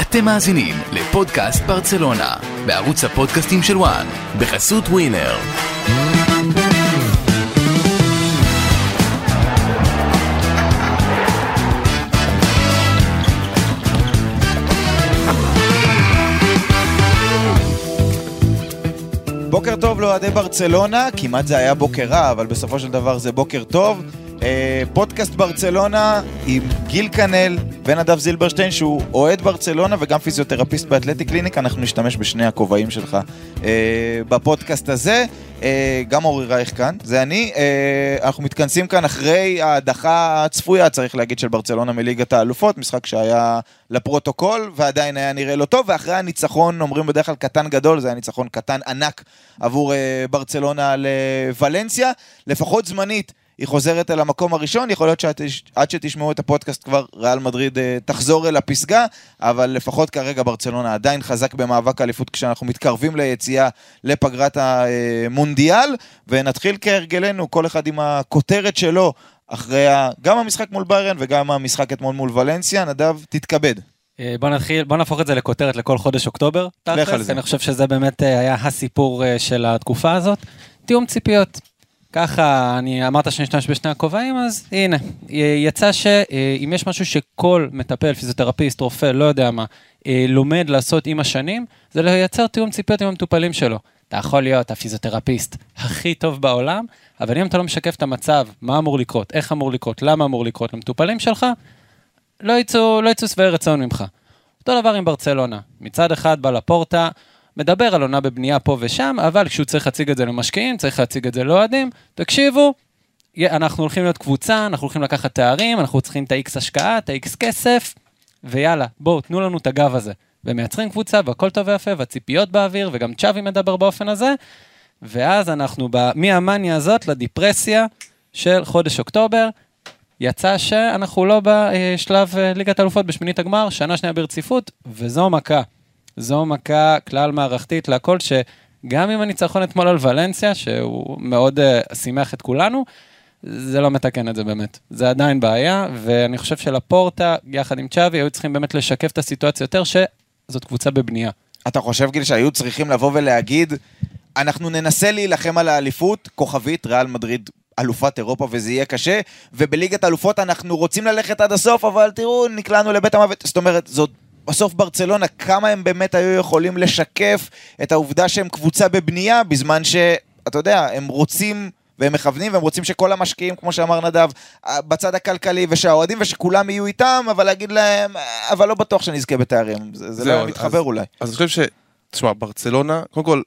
אתם מאזינים לפודקאסט ברצלונה, בערוץ הפודקאסטים של וואן, בחסות ווינר. בוקר טוב לאוהדי ברצלונה, כמעט זה היה בוקר רע, אבל בסופו של דבר זה בוקר טוב. אה, פודקאסט ברצלונה עם גיל כנל ונדב זילברשטיין, שהוא אוהד ברצלונה וגם פיזיותרפיסט באתלטי קליניק, אנחנו נשתמש בשני הכובעים שלך אה, בפודקאסט הזה. אה, גם אורי רייך כאן, זה אני. אה, אנחנו מתכנסים כאן אחרי ההדחה הצפויה, צריך להגיד, של ברצלונה מליגת האלופות, משחק שהיה לפרוטוקול ועדיין היה נראה לא טוב, ואחרי הניצחון, אומרים בדרך כלל קטן גדול, זה היה ניצחון קטן ענק עבור אה, ברצלונה לוולנסיה, לפחות זמנית. היא חוזרת אל המקום הראשון, יכול להיות שעד שתשמעו את הפודקאסט כבר ריאל מדריד אה, תחזור אל הפסגה, אבל לפחות כרגע ברצלונה עדיין חזק במאבק האליפות כשאנחנו מתקרבים ליציאה לפגרת המונדיאל, ונתחיל כהרגלנו, כל אחד עם הכותרת שלו. אחרי. גם המשחק מול ביירן וגם המשחק אתמול מול ולנסיה, נדב, תתכבד. אה, בוא נתחיל, בוא נהפוך את זה לכותרת לכל חודש אוקטובר. לך על זה. אני חושב שזה באמת אה, היה הסיפור של התקופה הזאת. תיאום ציפיות. ככה, אני אמרת שאני אשתמש בשני הכובעים, אז הנה, יצא שאם יש משהו שכל מטפל, פיזיותרפיסט, רופא, לא יודע מה, אה, לומד לעשות עם השנים, זה לייצר תיאום ציפיות עם המטופלים שלו. אתה יכול להיות הפיזיותרפיסט הכי טוב בעולם, אבל אם אתה לא משקף את המצב, מה אמור לקרות, איך אמור לקרות, למה אמור לקרות למטופלים שלך, לא יצאו, לא יצאו שבעי רצון ממך. אותו דבר עם ברצלונה. מצד אחד בא לפורטה, מדבר על עונה בבנייה פה ושם, אבל כשהוא צריך להציג את זה למשקיעים, צריך להציג את זה לאוהדים, תקשיבו, אנחנו הולכים להיות קבוצה, אנחנו הולכים לקחת תארים, אנחנו צריכים את ה-X השקעה, את ה-X כסף, ויאללה, בואו, תנו לנו את הגב הזה. ומייצרים קבוצה, והכל טוב ויפה, והציפיות באוויר, וגם צ'אבי מדבר באופן הזה, ואז אנחנו. מהמאניה הזאת לדיפרסיה של חודש אוקטובר, יצא שאנחנו לא בשלב אה, ליגת אלופות בשמינית הגמר, שנה שנייה ברציפות, וזו מכה. זו מכה כלל מערכתית להכל, שגם עם הניצחון אתמול על ולנסיה, שהוא מאוד uh, שימח את כולנו, זה לא מתקן את זה באמת. זה עדיין בעיה, ואני חושב שלפורטה, יחד עם צ'אבי, היו צריכים באמת לשקף את הסיטואציה יותר, שזאת קבוצה בבנייה. אתה חושב, גיל, שהיו צריכים לבוא ולהגיד, אנחנו ננסה להילחם על האליפות, כוכבית, ריאל מדריד אלופת אירופה וזה יהיה קשה, ובליגת אלופות אנחנו רוצים ללכת עד הסוף, אבל תראו, נקלענו לבית המוות. זאת אומרת, זאת בסוף ברצלונה, כמה הם באמת היו יכולים לשקף את העובדה שהם קבוצה בבנייה, בזמן שאתה יודע, הם רוצים... והם מכוונים והם רוצים שכל המשקיעים, כמו שאמר נדב, בצד הכלכלי ושהאוהדים ושכולם יהיו איתם, אבל להגיד להם, אבל לא בטוח שנזכה בתארים. זה, זה לא מתחבר אולי. אז אני חושב ש... תשמע, ברצלונה, קודם כל,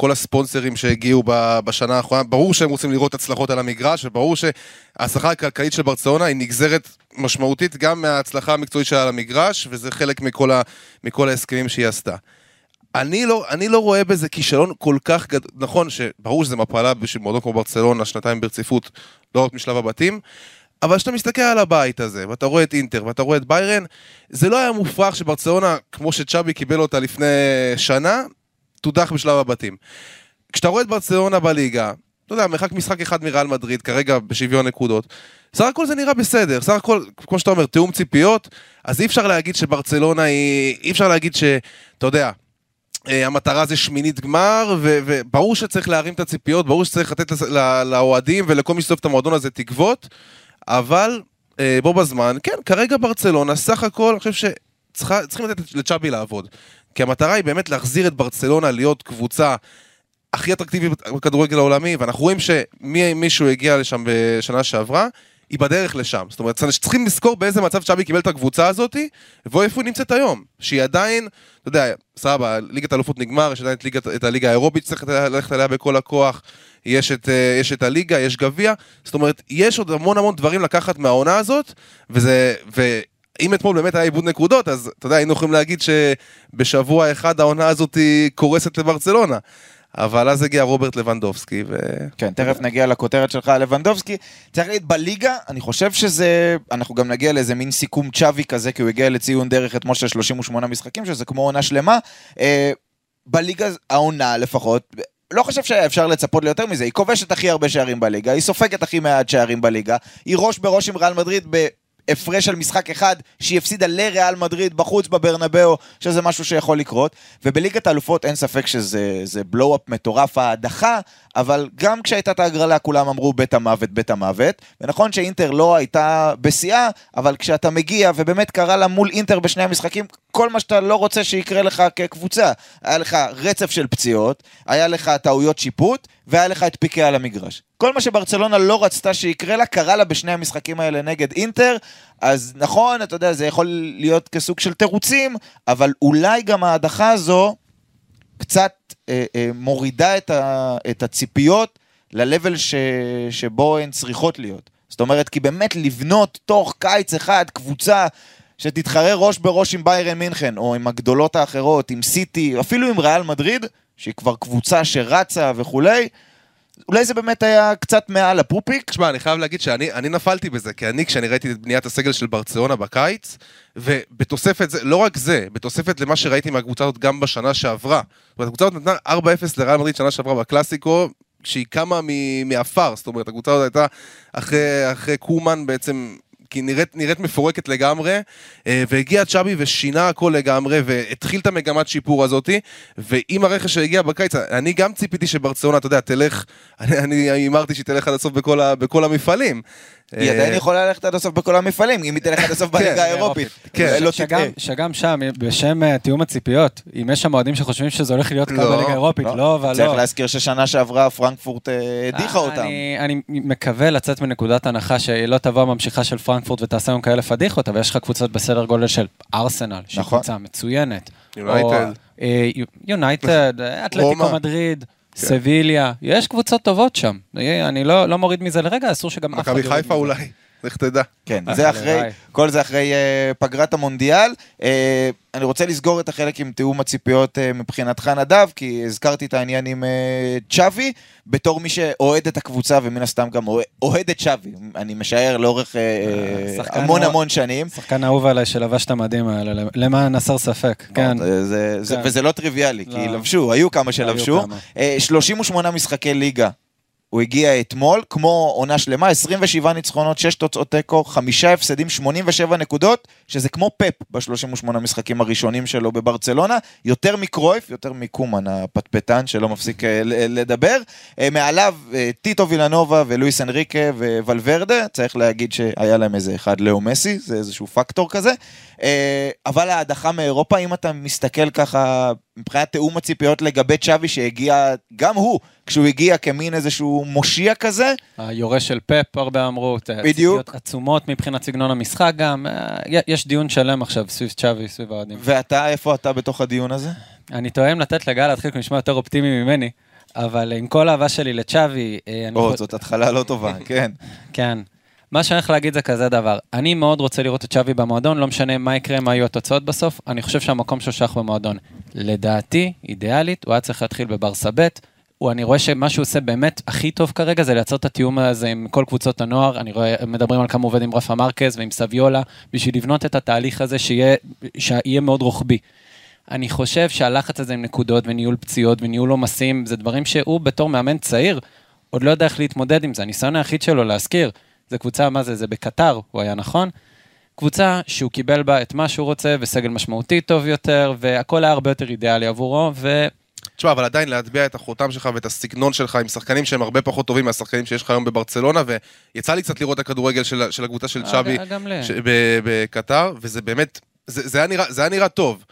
כל הספונסרים שהגיעו בשנה האחרונה, ברור שהם רוצים לראות הצלחות על המגרש, וברור שההצלחה הכלכלית של ברצלונה היא נגזרת משמעותית גם מההצלחה המקצועית שלה על המגרש, וזה חלק מכל, ה, מכל ההסכמים שהיא עשתה. אני לא, אני לא רואה בזה כישלון כל כך גדול, נכון שברור שזה מפלה בשביל מועדון כמו ברצלונה, שנתיים ברציפות, לא רק משלב הבתים, אבל כשאתה מסתכל על הבית הזה, ואתה רואה את אינטר, ואתה רואה את ביירן, זה לא היה מופרך שברצלונה, כמו שצ'אבי קיבל אותה לפני שנה, תודח בשלב הבתים. כשאתה רואה את ברצלונה בליגה, אתה יודע, מרחק משחק אחד מריאל מדריד, כרגע בשוויון נקודות, סך הכל זה נראה בסדר, סך הכל, כמו שאתה אומר, תיאום ציפיות, אז אי אפשר להגיד שברצלונה היא, אי אפשר להגיד שאתה יודע, אה, המטרה זה שמינית גמר, וברור שצריך להרים את הציפיות, ברור שצריך לתת לאוהדים ולכל מי שסוף את המועדון הזה תקוות, אבל אה, בו בזמן, כן, כרגע ברצלונה, סך הכל, אני חושב שצריכים לתת לצ'אבי לעבוד. כי המטרה היא באמת להחזיר את ברצלונה להיות קבוצה הכי אטרקטיבית בכדורגל העולמי, ואנחנו רואים שמישהו הגיע לשם בשנה שעברה, היא בדרך לשם. זאת אומרת, צריכים לזכור באיזה מצב צ'אבי קיבל את הקבוצה הזאת, ואיפה היא נמצאת היום. שהיא עדיין, אתה יודע, סבבה, ליגת האלופות נגמר, יש עדיין את, ליגת, את הליגה האירופית שצריך ללכת עליה בכל הכוח, יש את, אה, יש את הליגה, יש גביע, זאת אומרת, יש עוד המון המון דברים לקחת מהעונה הזאת, וזה, ו... אם אתמול באמת היה עיבוד נקודות, אז אתה יודע, היינו יכולים להגיד שבשבוע אחד העונה הזאת קורסת לברצלונה. אבל אז הגיע רוברט לבנדובסקי ו... כן, תכף נגיע לכותרת שלך על לבנדובסקי. צריך להגיד, בליגה, אני חושב שזה... אנחנו גם נגיע לאיזה מין סיכום צ'אבי כזה, כי הוא הגיע לציון דרך אתמול של 38 משחקים, שזה כמו עונה שלמה. אה, בליגה, העונה לפחות, לא חושב שאפשר לצפות ליותר מזה, היא כובשת הכי הרבה שערים בליגה, היא סופגת הכי מעט שערים בליגה, היא ראש בראש עם ריאל מדריד הפרש על משחק אחד שהיא הפסידה לריאל מדריד בחוץ בברנבאו, שזה משהו שיכול לקרות. ובליגת האלופות אין ספק שזה בלואו-אפ מטורף ההדחה, אבל גם כשהייתה את ההגרלה כולם אמרו בית המוות, בית המוות. ונכון שאינטר לא הייתה בשיאה, אבל כשאתה מגיע ובאמת קרה לה מול אינטר בשני המשחקים, כל מה שאתה לא רוצה שיקרה לך כקבוצה. היה לך רצף של פציעות, היה לך טעויות שיפוט, והיה לך את פיקי על המגרש. כל מה שברצלונה לא רצתה שיקרה לה, קרה לה בשני המשחקים האלה נגד אינטר, אז נכון, אתה יודע, זה יכול להיות כסוג של תירוצים, אבל אולי גם ההדחה הזו קצת אה, אה, מורידה את, ה, את הציפיות ל-level ש, שבו הן צריכות להיות. זאת אומרת, כי באמת לבנות תוך קיץ אחד קבוצה שתתחרה ראש בראש עם ביירן מינכן, או עם הגדולות האחרות, עם סיטי, אפילו עם ריאל מדריד, שהיא כבר קבוצה שרצה וכולי, אולי זה באמת היה קצת מעל הפופיק. תשמע, אני חייב להגיד שאני אני נפלתי בזה, כי אני, כשאני ראיתי את בניית הסגל של ברצלונה בקיץ, ובתוספת זה, לא רק זה, בתוספת למה שראיתי מהקבוצה הזאת גם בשנה שעברה. זאת אומרת, הקבוצה הזאת נתנה 4-0 לריאל מדריד שנה שעברה בקלאסיקו, שהיא קמה מעפר, זאת אומרת, הקבוצה הזאת הייתה אחרי, אחרי קומן בעצם כי נראית, נראית מפורקת לגמרי, אה, והגיע צ'אבי ושינה הכל לגמרי, והתחיל את המגמת שיפור הזאתי, ועם הרכש שהגיע בקיץ, אני גם ציפיתי שברצלונה, אתה יודע, תלך, אני הימרתי שהיא תלך עד הסוף בכל, בכל המפעלים. היא עדיין יכולה ללכת עד הסוף בכל המפעלים, אם היא תלך עד הסוף בליגה האירופית. כן, לא שגם שם, בשם אה, תיאום הציפיות, אם יש שם אוהדים שחושבים שזה הולך להיות כאן לא, בליגה האירופית, לא, לא, אבל לא. צריך להזכיר ששנה שעברה פרנקפורט אה, הדיחה אותם. אני מקווה לצאת מנקודת הנחה שלא תבוא הממשיכה של פרנקפורט ותעשה לנו כאלה פדיחות, אבל יש לך קבוצות בסדר גודל של ארסנל, שהיא נכון. קבוצה מצוינת. יונייטד. יונייטד, אה, אתלטיקו מדריד. כן. סביליה, יש קבוצות טובות שם. אני לא, לא מוריד מזה לרגע, אסור שגם אף אחד... מכבי חיפה אולי, לך תדע. כן, זה אחרי, כל זה אחרי uh, פגרת המונדיאל. Uh, אני רוצה לסגור את החלק עם תיאום הציפיות uh, מבחינתך נדב, כי הזכרתי את העניין עם uh, צ'אבי, בתור מי שאוהד את הקבוצה ומן הסתם גם אוהד את צ'אבי, אני משער לאורך uh, המון המון שנים. שחקן אהוב עליי שלבש את המדים האלה, למען הסר ספק, כן. זה, זה, כן. זה, וזה לא טריוויאלי, לא. כי לבשו, היו כמה שלבשו. היו כמה. Uh, 38 משחקי ליגה הוא הגיע אתמול, כמו עונה שלמה, 27 ניצחונות, 6 תוצאות תיקו, 5 הפסדים, 87 נקודות, שזה כמו פפ ב-38 המשחקים הראשונים שלו בברצלונה, יותר מקרויף, יותר מקומן הפטפטן שלא מפסיק אה, לדבר. אה, מעליו אה, טיטו וילנובה ולואיס אנריקה וולברדה, צריך להגיד שהיה להם איזה אחד לאו מסי, זה איזשהו פקטור כזה. אבל ההדחה מאירופה, אם אתה מסתכל ככה מבחינת תיאום הציפיות לגבי צ'אבי שהגיע, גם הוא, כשהוא הגיע כמין איזשהו מושיע כזה. היורש של פפ, הרבה אמרו. בדיוק. עצומות מבחינת סגנון המשחק גם. אה, יש דיון שלם עכשיו סביב צ'אבי, סביב האוהדים. ואתה, איפה אתה בתוך הדיון הזה? אני טועם לתת לגל להתחיל לשמוע יותר אופטימי ממני, אבל עם כל האהבה שלי לצ'אבי... אה, או, זאת התחלה לא טובה, כן. כן. מה שאני הולך להגיד זה כזה דבר, אני מאוד רוצה לראות את שווי במועדון, לא משנה מה יקרה, מה יהיו התוצאות בסוף, אני חושב שהמקום שלו שייך במועדון. לדעתי, אידיאלית, הוא היה צריך להתחיל בברסה ב', אני רואה שמה שהוא עושה באמת הכי טוב כרגע זה לייצר את התיאום הזה עם כל קבוצות הנוער, אני רואה, מדברים על כמה עובד עם רפה מרקז ועם סביולה, בשביל לבנות את התהליך הזה שיהיה, שיהיה מאוד רוחבי. אני חושב שהלחץ הזה עם נקודות וניהול פציעות וניהול עומסים, זה דברים שהוא בתור מאמן צעיר, עוד לא יודע איך להתמודד עם זה. הניסיון היחיד שלו להזכיר, זה קבוצה, מה זה, זה בקטר, הוא היה נכון? קבוצה שהוא קיבל בה את מה שהוא רוצה, וסגל משמעותי טוב יותר, והכל היה הרבה יותר אידיאלי עבורו, ו... תשמע, אבל עדיין להטביע את החותם שלך ואת הסגנון שלך עם שחקנים שהם הרבה פחות טובים מהשחקנים שיש לך היום בברצלונה, ויצא לי קצת לראות את הכדורגל של, של הקבוצה של אה, צ'אבי בקטר, וזה באמת, זה, זה, היה נראה, זה היה נראה טוב.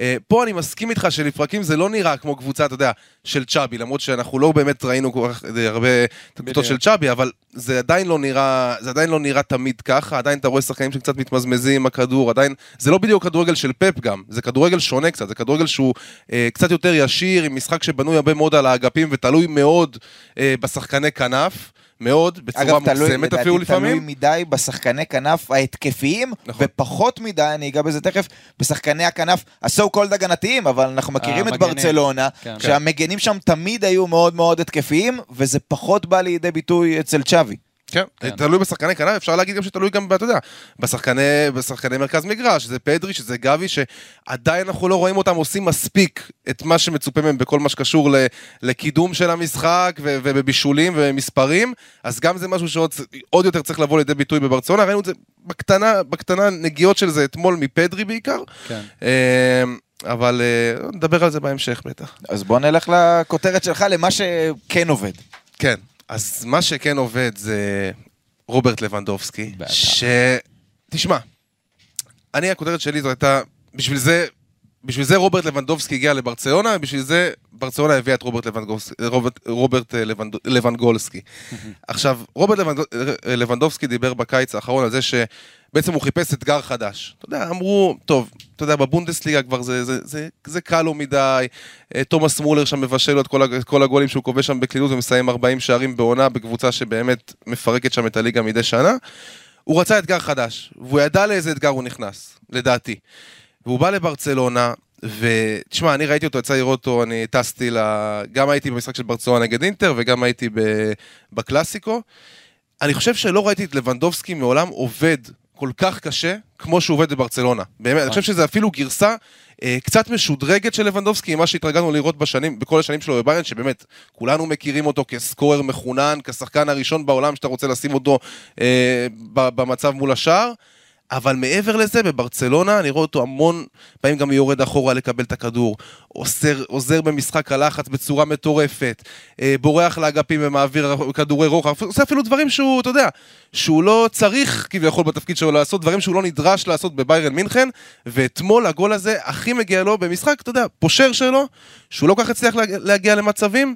אה, פה אני מסכים איתך שלפרקים זה לא נראה כמו קבוצה, אתה יודע, של צ'אבי, למרות שאנחנו לא באמת ראינו כל כך אה, הרבה קבוצות של צ'אבי, אבל זה עדיין לא נראה, זה עדיין לא נראה תמיד ככה, עדיין אתה רואה שחקנים שקצת מתמזמזים עם הכדור, עדיין, זה לא בדיוק כדורגל של פפ גם, זה כדורגל שונה קצת, זה כדורגל שהוא אה, קצת יותר ישיר, עם משחק שבנוי הרבה מאוד על האגפים ותלוי מאוד אה, בשחקני כנף. מאוד, בצורה מוגזמת אפילו לפעמים. אגב, תלוי מדי בשחקני כנף ההתקפיים, נכון. ופחות מדי, אני אגע בזה תכף, בשחקני הכנף הסו קולד הגנתיים, אבל אנחנו מכירים את ברצלונה, כן. שהמגנים שם תמיד היו מאוד מאוד התקפיים, וזה פחות בא לידי ביטוי אצל צ'אבי. כן, כן. תלוי בשחקני כנף, אפשר להגיד גם שתלוי גם, אתה יודע, בשחקני, בשחקני מרכז מגרש, שזה פדרי, שזה גבי, שעדיין אנחנו לא רואים אותם עושים מספיק את מה שמצופה מהם בכל מה שקשור ל, לקידום של המשחק ו, ובבישולים ומספרים, אז גם זה משהו שעוד עוד יותר צריך לבוא לידי ביטוי בברצלונה, ראינו את זה בקטנה, בקטנה נגיעות של זה אתמול מפדרי בעיקר, כן. אה, אבל אה, נדבר על זה בהמשך בטח. אז בוא נלך לכותרת שלך, למה שכן עובד. כן, אז מה שכן עובד זה רוברט לבנדובסקי. ש... תשמע, אני, הכותרת שלי זו הייתה, בשביל זה, בשביל זה רוברט לבנדובסקי הגיע לברצלונה, ובשביל זה ברצלונה הביאה את רוברט, לבנגובס... רוברט, רוברט אה, לבנד... לבנגולסקי. עכשיו, רוברט לבנד... לבנדובסקי דיבר בקיץ האחרון על זה שבעצם הוא חיפש אתגר חדש. אתה יודע, אמרו, טוב, אתה יודע, בבונדסליגה כבר זה, זה, זה, זה קל לו מדי, אה, תומאס מולר שם מבשל לו את כל, כל הגולים שהוא כובש שם בקלילות ומסיים 40 שערים בעונה בקבוצה שבאמת מפרקת שם את הליגה מדי שנה. הוא רצה אתגר חדש, והוא ידע לאיזה אתגר הוא נכנס, לדעתי. והוא בא לברצלונה, ותשמע, אני ראיתי אותו, יצא לראות אותו, אני טסתי ל... גם הייתי במשחק של ברצלונה נגד אינטר, וגם הייתי ב... בקלאסיקו. אני חושב שלא ראיתי את לבנדובסקי מעולם עובד כל כך קשה, כמו שהוא עובד בברצלונה. באמת, אני חושב שזה אפילו גרסה אה, קצת משודרגת של לבנדובסקי, ממה שהתרגלנו לראות בשנים, בכל השנים שלו בביירן, שבאמת, כולנו מכירים אותו כסקורר מחונן, כשחקן הראשון בעולם שאתה רוצה לשים אותו אה, במצב מול השער. אבל מעבר לזה, בברצלונה אני רואה אותו המון פעמים גם יורד אחורה לקבל את הכדור, עוזר, עוזר במשחק הלחץ בצורה מטורפת, אה, בורח לאגפים ומעביר כדורי רוחב, עושה אפילו דברים שהוא, אתה יודע, שהוא לא צריך כביכול בתפקיד שלו לעשות, דברים שהוא לא נדרש לעשות בביירן מינכן, ואתמול הגול הזה הכי מגיע לו במשחק, אתה יודע, פושר שלו, שהוא לא כל כך הצליח להגיע, למצבים.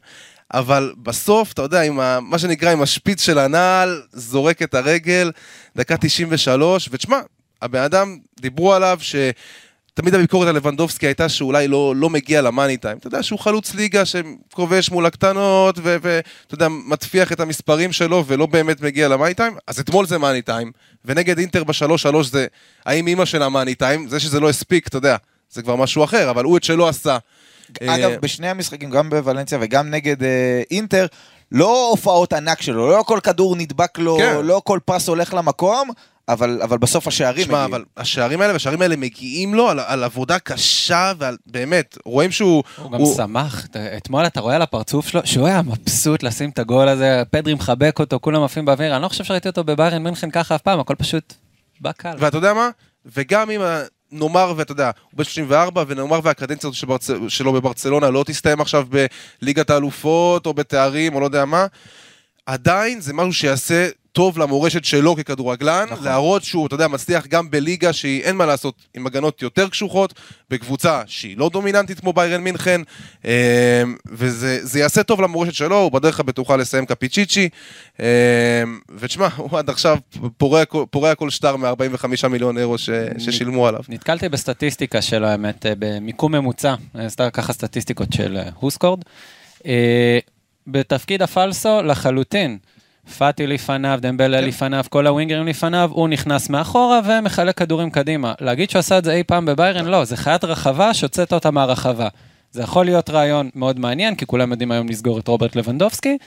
אבל בסוף, אתה יודע, עם ה, מה שנקרא, עם השפיץ של הנעל, זורק את הרגל, דקה 93, ותשמע, הבן אדם, דיברו עליו שתמיד הביקורת על לבנדובסקי הייתה שאולי לא, לא מגיע למאני טיים. אתה יודע שהוא חלוץ ליגה שכובש מול הקטנות, ואתה יודע, מטפיח את המספרים שלו ולא באמת מגיע למאני טיים, אז אתמול זה מאני טיים, ונגד אינטר בשלוש שלוש זה, האם אימא שלה מאני טיים, זה שזה לא הספיק, אתה יודע, זה כבר משהו אחר, אבל הוא את שלו עשה. אגב, אה, בשני המשחקים, גם בוולנסיה וגם נגד אה, אינטר, לא הופעות ענק שלו, לא כל כדור נדבק לו, כן. לא כל פס הולך למקום, אבל, אבל בסוף השערים תשמע, מגיעים. אבל השערים האלה והשערים האלה מגיעים לו על, על עבודה קשה ועל, באמת, רואים שהוא... הוא גם שמח, אתה- אתמול אתה רואה על הפרצוף שלו, שהוא היה מבסוט לשים את הגול הזה, פדרי מחבק אותו, כולם עפים באוויר, אני לא חושב שראיתי אותו בביירן מינכן ככה אף פעם, הכל פשוט בא קל. ואתה יודע מה? וגם אם נאמר, ואתה יודע, הוא בן 34, ונאמר והקדנציה הזאת של ברצ... שלו בברצלונה לא תסתיים עכשיו בליגת האלופות, או בתארים, או לא יודע מה, עדיין זה משהו שיעשה טוב למורשת שלו ככדורגלן, נכון. להראות שהוא, אתה יודע, מצליח גם בליגה שהיא, אין מה לעשות, עם הגנות יותר קשוחות, בקבוצה שהיא לא דומיננטית כמו ביירן מינכן, אה, וזה זה יעשה טוב למורשת שלו, הוא בדרך הבטוחה לסיים קפיצ'יצ'י, אה, ותשמע, הוא עד עכשיו פורע, פורע כל שטר מ-45 מיליון אירו ש, ששילמו עליו. נתקלתי בסטטיסטיקה שלו, האמת, אה, במיקום ממוצע, אה, סתם ככה סטטיסטיקות של אה, הוסקורד. אה, בתפקיד הפלסו לחלוטין. פאטי לפניו, דמבלה כן. לפניו, כל הווינגרים לפניו, הוא נכנס מאחורה ומחלק כדורים קדימה. להגיד שהוא עשה את זה אי פעם בביירן? לא, זה חיית רחבה שהוצאת אותה מהרחבה. זה יכול להיות רעיון מאוד מעניין, כי כולם יודעים היום לסגור את רוברט לבנדובסקי.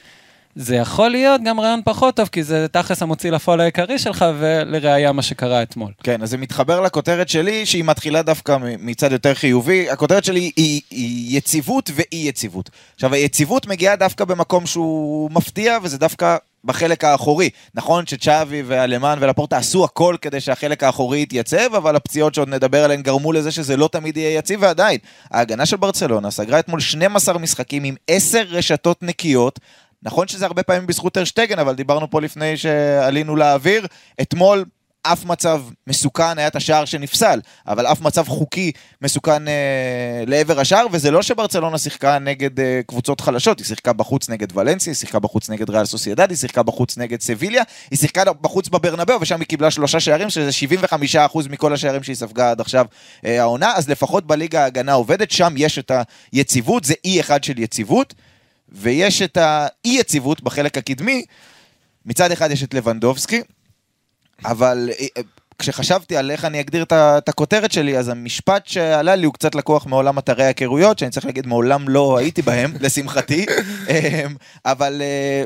זה יכול להיות גם רעיון פחות טוב, כי זה תכלס המוציא לפועל העיקרי שלך, ולראיה מה שקרה אתמול. כן, אז זה מתחבר לכותרת שלי, שהיא מתחילה דווקא מצד יותר חיובי. הכותרת שלי היא, היא יציבות ואי יציבות. עכשיו, היציבות מגיעה דווקא במקום שהוא מפתיע, וזה דווקא בחלק האחורי. נכון שצ'אבי והלמן ולפורטה עשו הכל כדי שהחלק האחורי יתייצב, אבל הפציעות שעוד נדבר עליהן גרמו לזה שזה לא תמיד יהיה יציב, ועדיין, ההגנה של ברצלונה סגרה אתמול 12 משחקים עם 10 רשתות נקיות. נכון שזה הרבה פעמים בזכות טרשטגן, אבל דיברנו פה לפני שעלינו לאוויר. אתמול אף מצב מסוכן היה את השער שנפסל, אבל אף מצב חוקי מסוכן אה, לעבר השער, וזה לא שברצלונה שיחקה נגד אה, קבוצות חלשות, היא שיחקה בחוץ נגד ולנסיה, היא שיחקה בחוץ נגד ריאל סוסיידד, היא שיחקה בחוץ נגד סביליה, היא שיחקה בחוץ בברנבאו, ושם היא קיבלה שלושה שערים, שזה 75% מכל השערים שהיא ספגה עד עכשיו אה, העונה, אז לפחות בליגה ההגנה עובדת, שם יש את היציבות, זה אי אחד של יציבות, ויש את האי-יציבות בחלק הקדמי, מצד אחד יש את לבנדובסקי, אבל אה, אה, כשחשבתי על איך אני אגדיר את הכותרת שלי, אז המשפט שעלה לי הוא קצת לקוח מעולם אתרי ההיכרויות, שאני צריך להגיד מעולם לא הייתי בהם, לשמחתי. אמ, אבל אה,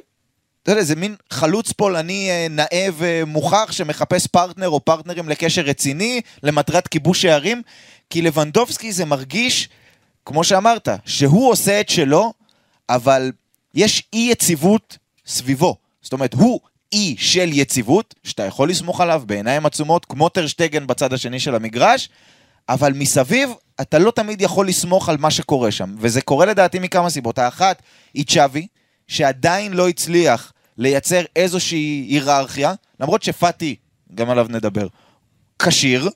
אתה יודע, זה מין חלוץ פולני אה, נאה ומוכח שמחפש פרטנר או פרטנרים לקשר רציני למטרת כיבוש שערים, כי לבנדובסקי זה מרגיש, כמו שאמרת, שהוא עושה את שלו, אבל יש אי יציבות סביבו. זאת אומרת, הוא אי של יציבות, שאתה יכול לסמוך עליו בעיניים עצומות, כמו טרשטגן בצד השני של המגרש, אבל מסביב אתה לא תמיד יכול לסמוך על מה שקורה שם. וזה קורה לדעתי מכמה סיבות. האחת היא צ'אבי, שעדיין לא הצליח לייצר איזושהי היררכיה, למרות שפאטי, גם עליו נדבר, כשיר,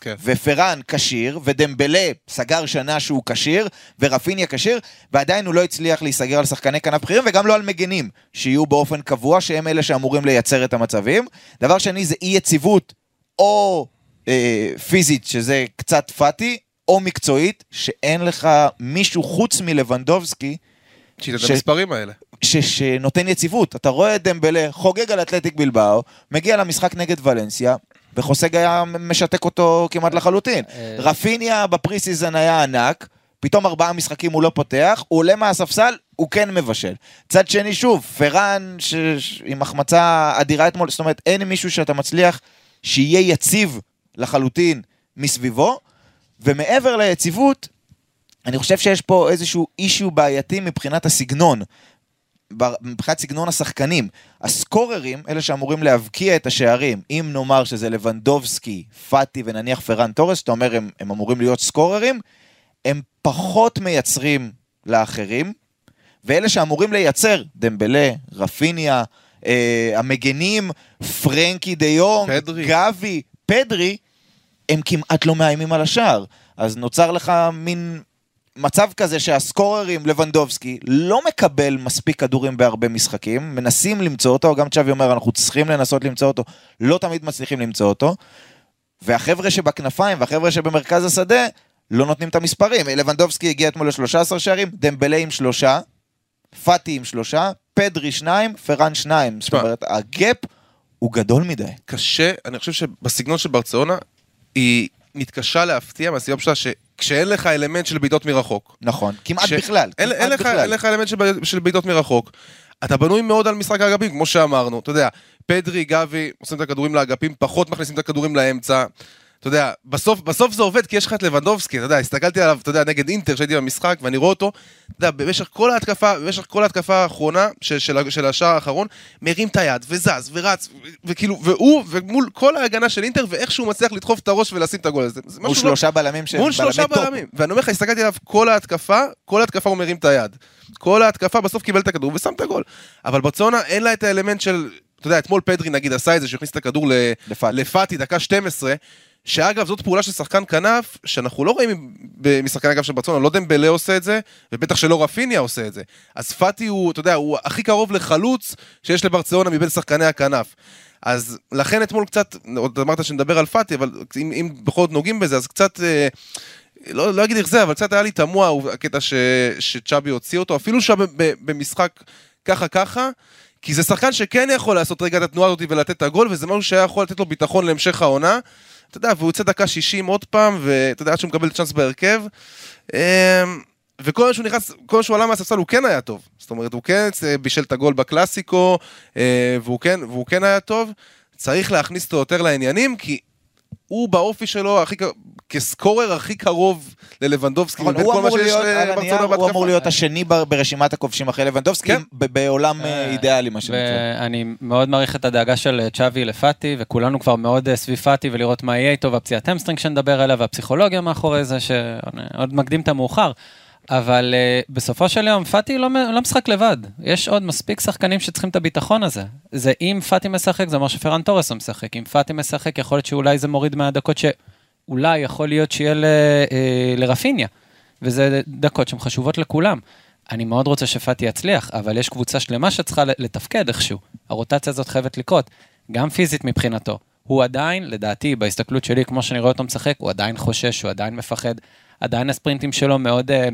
כן. ופרן כשיר, ודמבלה סגר שנה שהוא כשיר, ורפיניה כשיר, ועדיין הוא לא הצליח להיסגר על שחקני כנף בכירים, וגם לא על מגנים, שיהיו באופן קבוע, שהם אלה שאמורים לייצר את המצבים. דבר שני זה אי יציבות, או אה, פיזית, שזה קצת פאטי, או מקצועית, שאין לך מישהו חוץ מלבנדובסקי, את ש- המספרים האלה. ש, שנותן יציבות. אתה רואה את דמבלה חוגג על אתלטיק בילבאו, מגיע למשחק נגד ולנסיה, וחוסה גאיה משתק אותו כמעט לחלוטין. אה. רפיניה ב pre-season היה ענק, פתאום ארבעה משחקים הוא לא פותח, הוא עולה מהספסל, הוא כן מבשל. צד שני, שוב, פרן ש... ש... עם החמצה אדירה אתמול, זאת אומרת, אין מישהו שאתה מצליח שיהיה יציב לחלוטין מסביבו, ומעבר ליציבות, אני חושב שיש פה איזשהו אישיו בעייתי מבחינת הסגנון. מבחינת סגנון השחקנים. הסקוררים, אלה שאמורים להבקיע את השערים, אם נאמר שזה לבנדובסקי, פאטי ונניח פרן תורס, שאתה אומר הם, הם אמורים להיות סקוררים, הם פחות מייצרים לאחרים, ואלה שאמורים לייצר, דמבלה, רפיניה, אה, המגנים, פרנקי דה יונג, פדרי. גבי, פדרי, הם כמעט לא מאיימים על השער. אז נוצר לך מין מצב כזה שהסקוררים, לבנדובסקי, לא מקבל מספיק כדורים בהרבה משחקים, מנסים למצוא אותו, גם צ'אבי אומר, אנחנו צריכים לנסות למצוא אותו, לא תמיד מצליחים למצוא אותו, והחבר'ה שבכנפיים והחבר'ה שבמרכז השדה לא נותנים את המספרים. לבנדובסקי הגיע אתמול ל-13 שערים, דמבלה עם שלושה, פאטי עם שלושה, פדרי שניים, פרן שניים. זאת. אומרת, הגאפ הוא גדול מדי. קשה, אני חושב שבסגנון של ברצלונה, היא מתקשה להפתיע מהסיבה הפשוטה שכשאין לך אלמנט של בעיטות מרחוק. נכון, כמעט ש- בכלל. אין, כמעט אין, לך, בכלל. אין לך אלמנט של, של בעיטות מרחוק. אתה בנוי מאוד על משחק האגפים, כמו שאמרנו, אתה יודע, פדרי, גבי, עושים את הכדורים לאגפים, פחות מכניסים את הכדורים לאמצע. אתה יודע, בסוף, בסוף זה עובד כי יש לך את לבנדובסקי, אתה יודע, הסתכלתי עליו, אתה יודע, נגד אינטר, שהייתי במשחק, ואני רואה אותו, אתה יודע, במשך כל ההתקפה, במשך כל ההתקפה האחרונה, של, של, של השער האחרון, מרים את היד, וזז, ורץ, וכאילו, והוא, ומול כל ההגנה של אינטר, ואיך שהוא מצליח לדחוף את הראש ולשים את הגול הזה. זה מול משהו לא- שלושה בלמים שהם מול שלושה בלמי top. בלמים. ואני אומר לך, הסתכלתי עליו כל ההתקפה, כל ההתקפה הוא מרים את היד. כל ההתקפה בסוף קיבל את הכדור ושם את הגול. אבל ברצלונה אין לה את האלמנט של, אתה יודע, אתמול פדרי נגיד עשה את זה, שהכניס את הכדור. לפאטי, דקה 12, שאגב זאת פעולה של שחקן כנף, שאנחנו לא רואים משחקני אגף של ברצלונה, לא דמבלה עושה את זה, ובטח שלא רפיניה עושה את זה. אז פאטי הוא, אתה יודע, הוא הכי קרוב לחלוץ שיש לברצלונה מבין שחקני הכנף. אז לכן אתמול קצת, עוד אמרת שנדבר על פאטי, אבל אם, אם בכל זאת נוגעים בזה, אז קצת... אה, לא, לא אגיד איך זה, אבל קצת היה לי תמוה הקטע ש, שצ'אבי הוציא אותו, אפילו שם במשחק ככה ככה, כי זה שחקן שכן יכול לעשות רגע את התנועה הזאת ולתת את הגול, וזה משהו שהיה יכול לתת לו ביטחון להמשך העונה. אתה יודע, והוא יוצא דקה 60 עוד פעם, ואתה יודע, עד שהוא מקבל צ'אנס בהרכב. אמ, וכל פעם שהוא נכנס, כל פעם שהוא עלה מהספסל הוא כן היה טוב. זאת אומרת, הוא כן אה, בישל את הגול בקלאסיקו, אה, והוא כן, והוא כן היה טוב. צריך להכניס אותו יותר לעניינים, כי הוא באופי שלו הכי, כ scorer הכי קרוב ללבנדובסקי, מבין הוא כל מה אמור שיש להיות, על לברצלונה הנייר, הוא בהתקפה. אמור להיות השני ב- ברשימת הכובשים אחרי לבנדובסקי, כן. ב- בעולם אה, אידיאלי, מה שנקרא. ואני מאוד מעריך את הדאגה של אה, צ'אבי לפאטי, וכולנו כבר מאוד אה, סביב פאטי ולראות מה יהיה איתו, והפציעת hamstring שנדבר עליה, והפסיכולוגיה מאחורי זה, שעוד מקדים את המאוחר. אבל uh, בסופו של יום, פאטי לא, לא משחק לבד. יש עוד מספיק שחקנים שצריכים את הביטחון הזה. זה אם פאטי משחק, זה אומר שפרן תורס לא משחק. אם פאטי משחק, יכול להיות שאולי זה מוריד מהדקות שאולי יכול להיות שיהיה ל, אה, לרפיניה. וזה דקות שהן חשובות לכולם. אני מאוד רוצה שפאטי יצליח, אבל יש קבוצה שלמה שצריכה לתפקד איכשהו. הרוטציה הזאת חייבת לקרות, גם פיזית מבחינתו. הוא עדיין, לדעתי, בהסתכלות שלי, כמו שאני רואה אותו משחק, הוא עדיין חושש, הוא עדיין מפחד. עדיין הספרינטים שלו מאוד אה,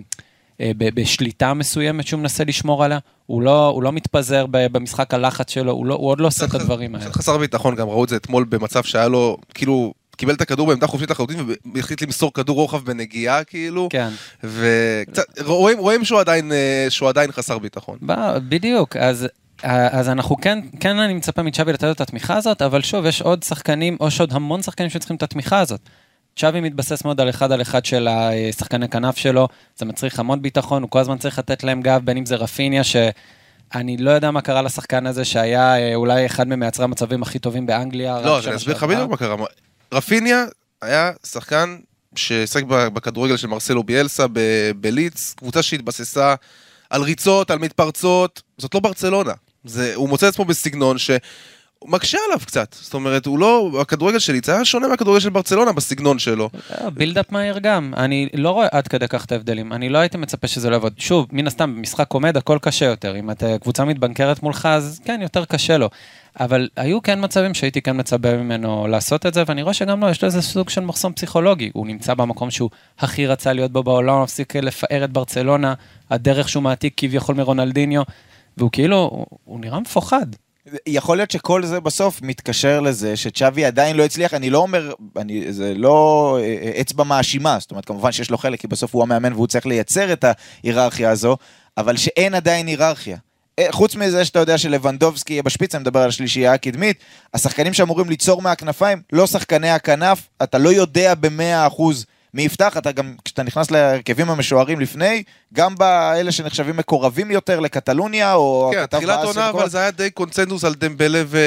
אה, ב- בשליטה מסוימת שהוא מנסה לשמור עליה. הוא לא, הוא לא מתפזר ב- במשחק הלחץ שלו, הוא, לא, הוא עוד לא עושה את הדברים האלה. חסר ביטחון, גם ראו את זה אתמול במצב שהיה לו, כאילו, קיבל את הכדור בעמדה חופשית לחלוטין, והחליט למסור כדור רוחב בנגיעה, כאילו. כן. וקצת, רואים, רואים שהוא עדיין, אה, שהוא עדיין חסר ביטחון. בדיוק, אז אז אנחנו כן, כן אני מצפה מצ'אבי לתת את התמיכה הזאת, אבל שוב, יש עוד שחקנים, או יש עוד המון שחקנים שצריכים את התמיכה הזאת. צ'אבי מתבסס מאוד על אחד על אחד של השחקני כנף שלו, זה מצריך המון ביטחון, הוא כל הזמן צריך לתת להם גב, בין אם זה רפיניה, שאני לא יודע מה קרה לשחקן הזה, שהיה אה, אולי אחד ממייצרי המצבים הכי טובים באנגליה. לא, אני אסביר לך בדיוק מה קרה. רפיניה היה שחקן ששיחק בכדורגל של מרסלו ביאלסה בליץ, קבוצה שהתבססה על ריצות, על מתפרצות, זאת לא ברצלונה. זה, הוא מוצא עצמו בסגנון ש... מקשה עליו קצת, זאת אומרת, הוא לא, הכדורגל של ליץ היה שונה מהכדורגל של ברצלונה בסגנון שלו. בילדאפ מהיר גם, אני לא רואה עד כדי כך את ההבדלים, אני לא הייתי מצפה שזה לא יעבוד. שוב, מן הסתם, במשחק עומד הכל קשה יותר, אם אתה קבוצה מתבנקרת מולך, אז כן, יותר קשה לו. אבל היו כן מצבים שהייתי כן מצפה ממנו לעשות את זה, ואני רואה שגם לו, יש לו איזה סוג של מחסום פסיכולוגי. הוא נמצא במקום שהוא הכי רצה להיות בו בעולם, מפסיק לפאר את ברצלונה, הדרך שהוא מעתיק כביכול מרונלדיניו, והוא כאילו, הוא, הוא נראה מפוחד. יכול להיות שכל זה בסוף מתקשר לזה שצ'אבי עדיין לא הצליח, אני לא אומר, אני, זה לא אה, אה, אצבע מאשימה, זאת אומרת כמובן שיש לו חלק, כי בסוף הוא המאמן והוא צריך לייצר את ההיררכיה הזו, אבל שאין עדיין היררכיה. אה, חוץ מזה שאתה יודע שלבנדובסקי יהיה בשפיץ, אני מדבר על השלישייה הקדמית, השחקנים שאמורים ליצור מהכנפיים, לא שחקני הכנף, אתה לא יודע במאה אחוז מי יפתח, אתה גם, כשאתה נכנס להרכבים המשוערים לפני, גם באלה שנחשבים מקורבים יותר לקטלוניה, או... כן, תחילת עונה, אבל זה היה די קונצנזוס על דמבלה ו...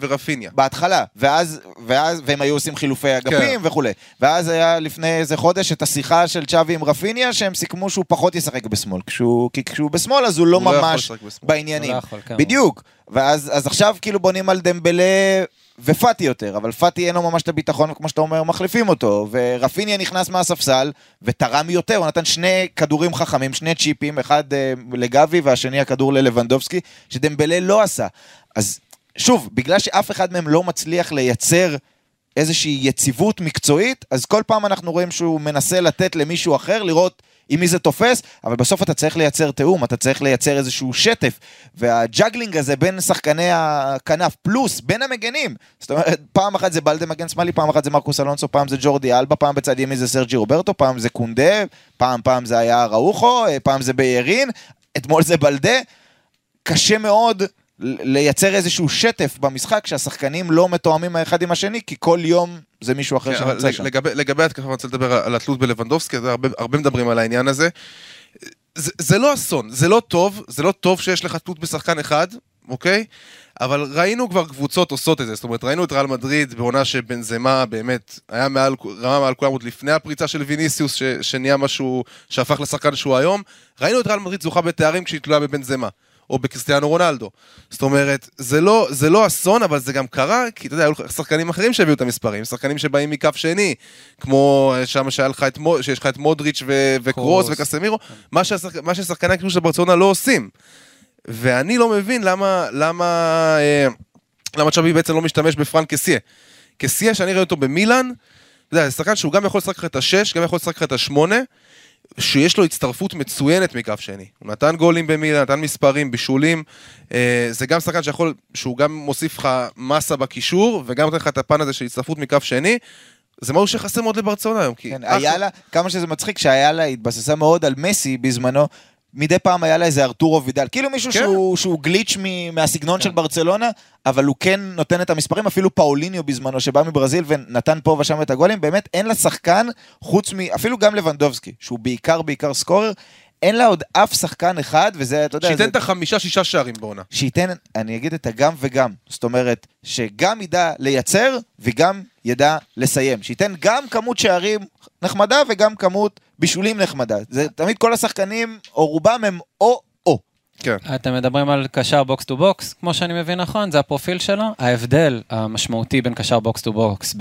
ורפיניה. בהתחלה, ואז, ואז, והם היו עושים חילופי אגפים כן. וכולי. ואז היה לפני איזה חודש את השיחה של צ'אבי עם רפיניה, שהם סיכמו שהוא פחות ישחק בשמאל. כשהוא, כי כשהוא בשמאל אז הוא לא הוא ממש לא בעניינים. לא יכול, כן. בדיוק. ואז עכשיו כאילו בונים על דמבלה ופאטי יותר, אבל פאטי אין לו ממש את הביטחון, וכמו שאתה אומר, מחליפים אותו. ורפיניה נכנס מהספסל, ותרם יותר, הוא נתן שני כדורים חכמים, שני צ'יפים, אחד uh, לגאבי והשני הכדור ללבנדובסקי, שדמבלה לא עשה. אז שוב, בגלל שאף אחד מהם לא מצליח לייצר איזושהי יציבות מקצועית, אז כל פעם אנחנו רואים שהוא מנסה לתת למישהו אחר, לראות עם מי זה תופס, אבל בסוף אתה צריך לייצר תיאום, אתה צריך לייצר איזשהו שטף, וה juggling הזה בין שחקני הכנף, פלוס בין המגנים, זאת אומרת, פעם אחת זה באלדה מגן שמאלי, פעם אחת זה מרקוס אלונסו, פעם זה ג'ורדי אלבה, פעם בצד ימין זה סרג'י רוברטו, פעם זה קונדה, פעם פעם זה היה ראוכו, פעם זה ביירין, אתמול זה בלדה, קשה מאוד לייצר איזשהו שטף במשחק שהשחקנים לא מתואמים האחד עם השני, כי כל יום זה מישהו אחר כן, שנמצא שם. לגבי, לגבי התקפה, אני רוצה לדבר על התלות בלבנדובסקי, הרבה, הרבה מדברים על העניין הזה. זה, זה לא אסון, זה לא טוב, זה לא טוב שיש לך תלות בשחקן אחד, אוקיי? אבל ראינו כבר קבוצות עושות את זה, זאת אומרת, ראינו את ריאל מדריד בעונה שבנזמה באמת היה מעל, רמה מעל כולם עוד לפני הפריצה של ויניסיוס, ש, שנהיה משהו שהפך לשחקן שהוא היום. ראינו את ריאל מדריד זוכה בתארים כשהיא תלויה בבנזמה. או בקריסטיאנו רונלדו. זאת אומרת, זה לא, זה לא אסון, אבל זה גם קרה, כי אתה יודע, היו שחקנים אחרים שהביאו את המספרים, שחקנים שבאים מקו שני, כמו שם שהיה לך את, שיש לך את מודריץ' ו- וקרוס וקסמירו, מה, שהשח, מה ששחקני הקישור של ברצלונה לא עושים. ואני לא מבין למה, למה, אה, למה צ'אבי בעצם לא משתמש בפרנק קסיה. קסיה, שאני רואה אותו במילאן, אתה יודע, זה שחקן שהוא גם יכול לשחק לך את השש, גם יכול לשחק לך את השמונה, שיש לו הצטרפות מצוינת מכף שני. הוא נתן גולים במילה, נתן מספרים, בישולים. אה, זה גם שחקן שיכול, שהוא גם מוסיף לך מסה בקישור, וגם נותן לך את הפן הזה של הצטרפות מכף שני. זה משהו שחסר מאוד לברצלונה היום. כן, היה לה, כמה שזה מצחיק, שהיה לה, התבססה מאוד על מסי בזמנו, מדי פעם היה לה איזה ארתורו וידל, כאילו מישהו כן. שהוא, שהוא גליץ' מ, מהסגנון כן. של ברצלונה, אבל הוא כן נותן את המספרים, אפילו פאוליניו בזמנו, שבא מברזיל ונתן פה ושם את הגולים, באמת אין לה שחקן חוץ מ... אפילו גם לבנדובסקי, שהוא בעיקר בעיקר סקורר, אין לה עוד אף שחקן אחד, וזה, אתה יודע... שייתן זה... את החמישה-שישה שערים בעונה. שייתן, אני אגיד את הגם וגם. זאת אומרת, שגם ידע לייצר, וגם ידע לסיים. שייתן גם כמות שערים נחמדה, וגם כמות בישולים נחמדה. זה תמיד כל השחקנים, או רובם הם או או. כן. אתם מדברים על קשר box to box, כמו שאני מבין נכון, זה הפרופיל שלו. ההבדל המשמעותי בין קשר box to box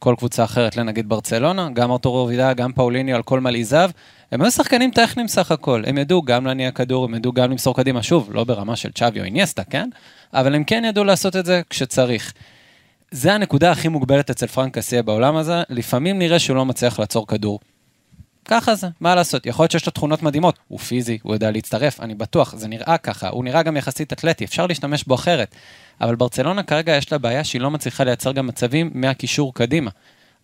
בכל קבוצה אחרת לנגיד ברצלונה, גם ארתורו וידאל, גם פאוליניו על כל מלעיזיו, הם היו שחקנים טכניים סך הכל, הם ידעו גם להניע כדור, הם ידעו גם למסור קדימה, שוב, לא ברמה של צ'אבי או איניאסטה, כן? אבל הם כן ידעו לעשות את זה כשצריך. זה הנקודה הכי מוגבלת אצל פרנק קסיה בעולם הזה, לפעמים נראה שהוא לא מצליח לעצור כדור. ככה זה, מה לעשות, יכול להיות שיש לו תכונות מדהימות, הוא פיזי, הוא יודע להצטרף, אני בטוח, זה נראה ככה, הוא נראה גם יחסית אתלטי, אפשר להשתמש בו אחרת. אבל ברצלונה כרגע יש לה בעיה שהיא לא מצליחה לייצר גם מצבים מהקישור קדימה.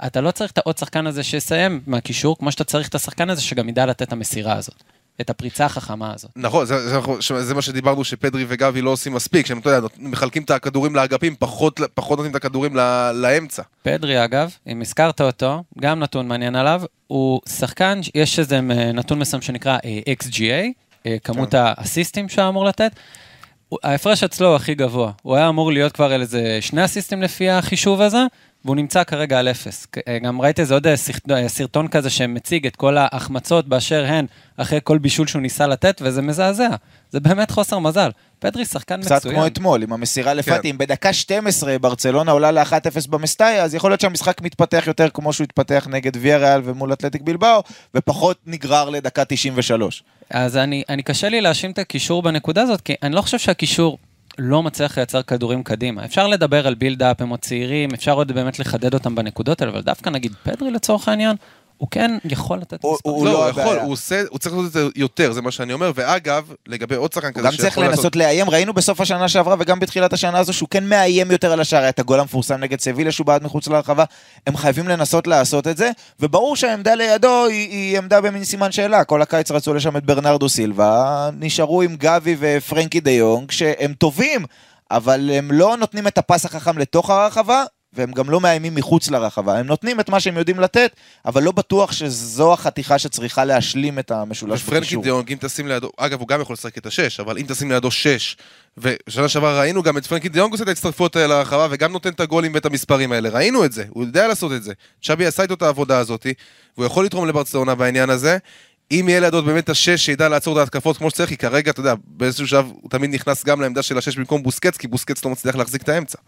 אתה לא צריך את העוד שחקן הזה שיסיים מהקישור, כמו שאתה צריך את השחקן הזה שגם ידע לתת את המסירה הזאת. את הפריצה החכמה הזאת. נכון, זה, זה, זה, זה מה שדיברנו שפדרי וגבי לא עושים מספיק, שהם, אתה יודע, מחלקים את הכדורים לאגפים, פחות, פחות נותנים את הכדורים ל, לאמצע. פדרי, אגב, אם הזכרת אותו, גם נתון מעניין עליו, הוא שחקן, יש איזה נתון מסוים שנקרא אה, XGA, אה, כמות כן. האסיסטים שהוא אמור לתת. ההפרש אצלו הוא הכי גבוה. הוא היה אמור להיות כבר על איזה שני אסיסטים לפי החישוב הזה, והוא נמצא כרגע על אפס. אה, גם ראיתי איזה עוד סרטון כזה שמציג את כל ההחמצות באשר הן אחרי כל בישול שהוא ניסה לתת, וזה מזעזע. זה באמת חוסר מזל. פדרי שחקן קצת מצוין. קצת כמו אתמול, עם המסירה לפאטי, כן. אם בדקה 12 ברצלונה עולה ל-1-0 במסטאיה, אז יכול להיות שהמשחק מתפתח יותר כמו שהוא התפתח נגד ויה ריאל ומול אתלטיק בלבאו, ופחות נגרר לדקה 93. אז אני, אני קשה לי להאשים את הקישור בנקודה הזאת, כי אני לא חושב שהקישור לא מצליח לייצר כדורים קדימה. אפשר לדבר על בילדאפ, הם עוד צעירים, אפשר עוד באמת לחדד אותם בנקודות האלה, אבל דווקא נגיד פדרי לצורך העניין, הוא כן יכול לתת מספר. הוא לא, הוא יכול, הוא עושה, הוא צריך לעשות את זה יותר, זה מה שאני אומר, ואגב, לגבי עוד שחקן כזה שיכול לעשות... הוא גם צריך לנסות לאיים, ראינו בסוף השנה שעברה וגם בתחילת השנה הזו שהוא כן מאיים יותר על השער, את הגול המפורסם נגד סבילה שהוא בעד מחוץ לרחבה, הם חייבים לנסות לעשות את זה, וברור שהעמדה לידו היא, היא עמדה במין סימן שאלה, כל הקיץ רצו לשם את ברנרדו סילבה, נשארו עם גבי ופרנקי דה יונג, שהם טובים, אבל הם לא נותנים את הפס החכם לתוך הרחבה, והם גם לא מאיימים מחוץ לרחבה. הם נותנים את מה שהם יודעים לתת, אבל לא בטוח שזו החתיכה שצריכה להשלים את המשולש בקישור. ופרנקי דיונג, אם תשים לידו, אגב, הוא גם יכול לשחק את השש, אבל אם תשים לידו שש, ושנה שעברה ראינו גם את פרנקי דיונג עושה את ההצטרפות האלה לרחבה, וגם נותן את הגולים ואת המספרים האלה. ראינו את זה, הוא יודע לעשות את זה. צ'אבי עשה איתו את העבודה הזאת, והוא יכול לתרום לברצלונה בעניין הזה. אם יהיה לידו באמת השש שידע לעצור את ההתקפות כמו שצריך, כי כרגע, אתה יודע, באיזשהו שלב הוא תמיד נכנס גם לעמדה של השש במקום בוסקץ, כי בוסקץ לא מצליח להחזיק את האמצע.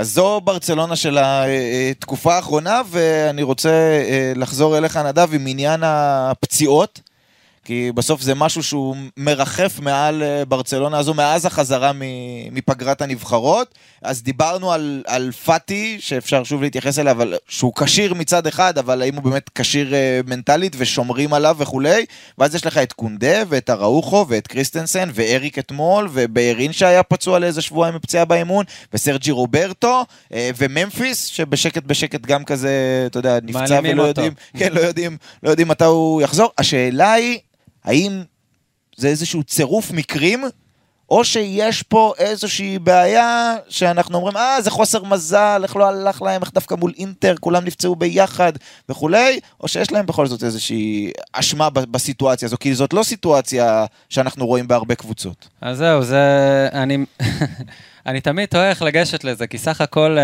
אז זו ברצלונה של התקופה האחרונה, ואני רוצה אה, לחזור אליך, נדב, עם עניין הפציעות. כי בסוף זה משהו שהוא מרחף מעל אה, ברצלונה הזו מאז החזרה מפגרת הנבחרות. אז דיברנו על, על פאטי, שאפשר שוב להתייחס אליה, אבל שהוא כשיר מצד אחד, אבל האם הוא באמת כשיר אה, מנטלית ושומרים עליו וכולי. ואז יש לך את קונדה ואת אראוחו ואת קריסטנסן ואריק אתמול, וביירין שהיה פצוע לאיזה שבועיים מפציעה באימון, וסרג'י רוברטו, אה, וממפיס, שבשקט בשקט גם כזה, אתה יודע, נפצע ולא יודעים, כן, לא יודעים, לא יודעים מתי הוא יחזור. השאלה היא... האם זה איזשהו צירוף מקרים, או שיש פה איזושהי בעיה שאנחנו אומרים, אה, זה חוסר מזל, איך לא הלך להם, איך דווקא מול אינטר, כולם נפצעו ביחד וכולי, או שיש להם בכל זאת איזושהי אשמה בסיטואציה הזו, כי זאת לא סיטואציה שאנחנו רואים בהרבה קבוצות. אז זהו, זה... אני, אני תמיד טועה איך לגשת לזה, כי סך הכל...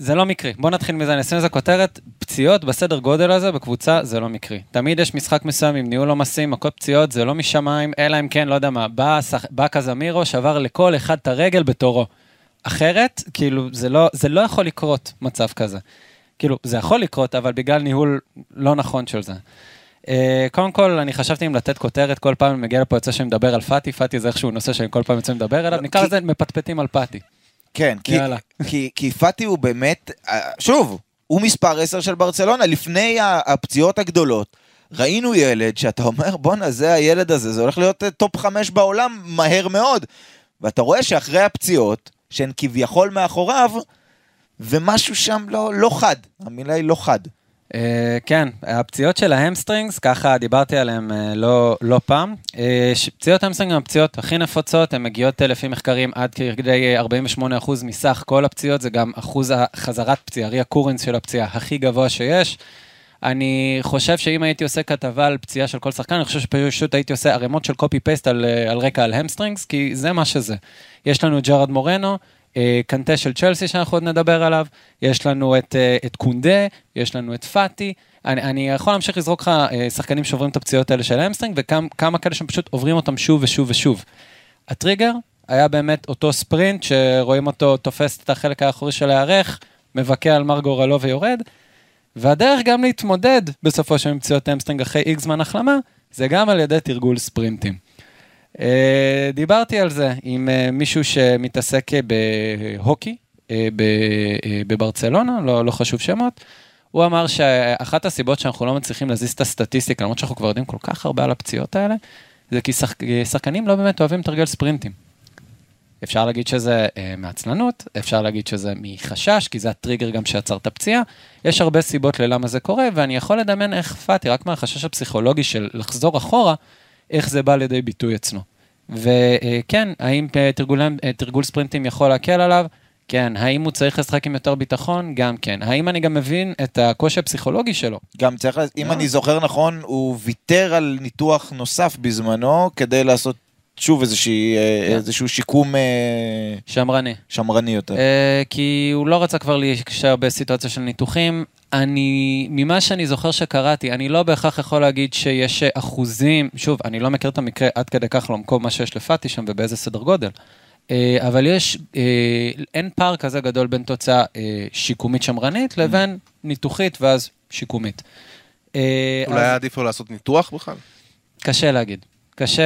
זה לא מקרי. בוא נתחיל מזה, אני אשים לזה כותרת, פציעות בסדר גודל הזה בקבוצה זה לא מקרי. תמיד יש משחק מסוים עם ניהול עומסים, מכות פציעות, זה לא משמיים, אלא אם כן, לא יודע מה, בא, שח... בא קזמירו, שבר לכל אחד את הרגל בתורו. אחרת, כאילו, זה לא, זה לא יכול לקרות מצב כזה. כאילו, זה יכול לקרות, אבל בגלל ניהול לא נכון של זה. Uh, קודם כל, אני חשבתי אם לתת כותרת, כל פעם אני מגיע לפה יוצא שאני מדבר על פאטי, פאטי זה איכשהו נושא שאני כל פעם יוצא לדבר עליו, נקרא לזה מפטפטים על פאטי. כן, כי, כי, כי פאטי הוא באמת, אה, שוב, הוא מספר 10 של ברצלונה, לפני הפציעות הגדולות. ראינו ילד שאתה אומר, בואנה, זה הילד הזה, זה הולך להיות אה, top 5 בעולם מהר מאוד. ואתה רואה שאחרי הפציעות, שהן כביכול מאחוריו, ומשהו שם לא, לא חד, המילה היא לא חד. Uh, כן, הפציעות של ה hamstrings, ככה דיברתי עליהן uh, לא, לא פעם. Uh, פציעות hamstrings הן הפציעות הכי נפוצות, הן מגיעות לפי מחקרים עד כדי 48% מסך כל הפציעות, זה גם אחוז החזרת פציעה, recurrence של הפציעה הכי גבוה שיש. אני חושב שאם הייתי עושה כתבה על פציעה של כל שחקן, אני חושב שפשוט הייתי עושה ערימות של copy paste על, על רקע על ה hamstrings, כי זה מה שזה. יש לנו ג'רד מורנו, אה, קנטה של צ'לסי שאנחנו עוד נדבר עליו, יש לנו את, אה, את קונדה, יש לנו את פאטי. אני, אני יכול להמשיך לזרוק לך אה, שחקנים שעוברים את הפציעות האלה של hamstring, וכמה כאלה שהם פשוט עוברים אותם שוב ושוב ושוב. הטריגר היה באמת אותו ספרינט, שרואים אותו תופס את החלק האחורי של הירך, מבכה על מר גורלו ויורד, והדרך גם להתמודד בסופו של פציעות hamstring אחרי איקס זמן החלמה, זה גם על ידי תרגול ספרינטים. Uh, דיברתי על זה עם uh, מישהו שמתעסק בהוקי uh, בברצלונה, לא, לא חשוב שמות. הוא אמר שאחת הסיבות שאנחנו לא מצליחים להזיז את הסטטיסטיקה, למרות שאנחנו כבר יודעים כל כך הרבה על הפציעות האלה, זה כי שח... שחקנים לא באמת אוהבים לתרגל ספרינטים. אפשר להגיד שזה אה, מעצלנות, אפשר להגיד שזה מחשש, כי זה הטריגר גם שיצר את הפציעה. יש הרבה סיבות ללמה זה קורה, ואני יכול לדמיין איך פאטי, רק מהחשש הפסיכולוגי של לחזור אחורה, איך זה בא לידי ביטוי אצלו. וכן, האם אה, תרגול, אה, תרגול ספרינטים יכול להקל עליו? כן. האם הוא צריך לשחק עם יותר ביטחון? גם כן. האם אני גם מבין את הקושי הפסיכולוגי שלו? גם צריך, אם אני זוכר נכון, הוא ויתר על ניתוח נוסף בזמנו כדי לעשות שוב איזושהי, אה, כן. איזשהו שיקום שמרני. שמרני יותר. כי הוא לא רצה כבר להישאר בסיטואציה של ניתוחים. אני, ממה שאני זוכר שקראתי, אני לא בהכרח יכול להגיד שיש אחוזים, שוב, אני לא מכיר את המקרה עד כדי כך לעומקו מה שיש לפאטי שם ובאיזה סדר גודל. אה, אבל יש, אה, אין פער כזה גדול בין תוצאה אה, שיקומית שמרנית לבין ניתוחית ואז שיקומית. אולי אז היה עדיף לו לעשות ניתוח בכלל? קשה להגיד. קשה,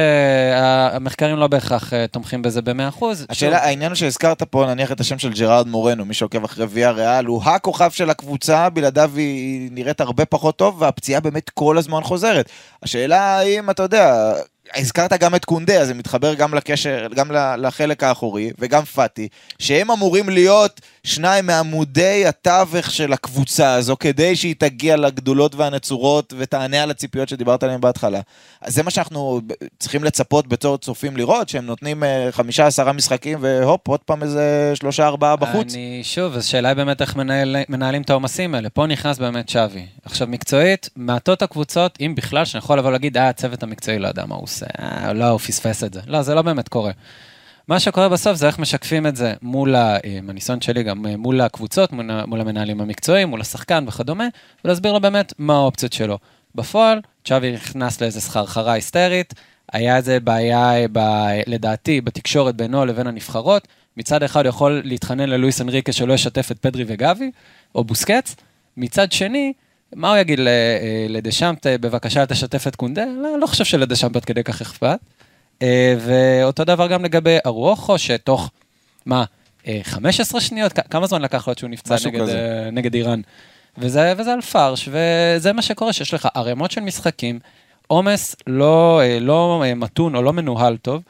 המחקרים לא בהכרח אה, תומכים בזה ב-100%. השאלה, העניין הוא שהזכרת פה נניח את השם של ג'רארד מורנו, מי שעוקב אחרי ויה ריאל, הוא הכוכב של הקבוצה, בלעדיו היא נראית הרבה פחות טוב, והפציעה באמת כל הזמן חוזרת. השאלה האם, אתה יודע, הזכרת גם את קונדה, אז זה מתחבר גם לקשר, גם לחלק האחורי, וגם פאטי, שהם אמורים להיות שניים מעמודי התווך של הקבוצה הזו, כדי שהיא תגיע לגדולות והנצורות ותענה על הציפיות שדיברת עליהן בהתחלה. אז זה מה שאנחנו צריכים לצפות בתור צופים לראות, שהם נותנים אה, חמישה עשרה משחקים, והופ, עוד פעם איזה שלושה ארבעה בחוץ. אני, שוב, השאלה היא באמת איך מנהל, מנהלים את העומסים האלה. פה נכנס באמת שווי. עכשיו, מקצועית, מעטות הקבוצות, אם בכלל, שאני יכול לבוא להגיד, אה, הצוות המקצועי לא יודע מה הוא עושה, אה, לא, הוא פספס את זה. לא, זה לא באמת קורה. מה שקורה בסוף זה איך משקפים את זה מול, ה- מהניסיון שלי גם, אה, מול הקבוצות, מול, מול המנהלים המקצועיים, מול השחקן וכדומה, ולהסביר לו באמת מה האופציות שלו. בפועל, צ'אבי נכנס לאיזה סחרחרה היסטרית, היה איזה בעיה, אה, ב, לדעתי, בתקשורת בינו לבין הנבחרות. מצד אחד הוא יכול להתחנן ללואיס אנריקה שלא ישתף את פדרי וגבי, או בוסקץ. מצד שני, מה הוא יגיד אה, לדשאמפ, "ת- בבקשה תשתף את קונדה? לא, לא חושב שלדשאמפ עד כדי כך אכפת. אה, ואותו דבר גם לגבי ארוחו, שתוך, מה, אה, 15 שניות? כ- כמה זמן לקח לו עד שהוא נפצע נגד. אה, נגד איראן? וזה, וזה על פרש, וזה מה שקורה, שיש לך ערימות של משחקים, עומס לא, אה, לא אה, מתון או לא מנוהל טוב,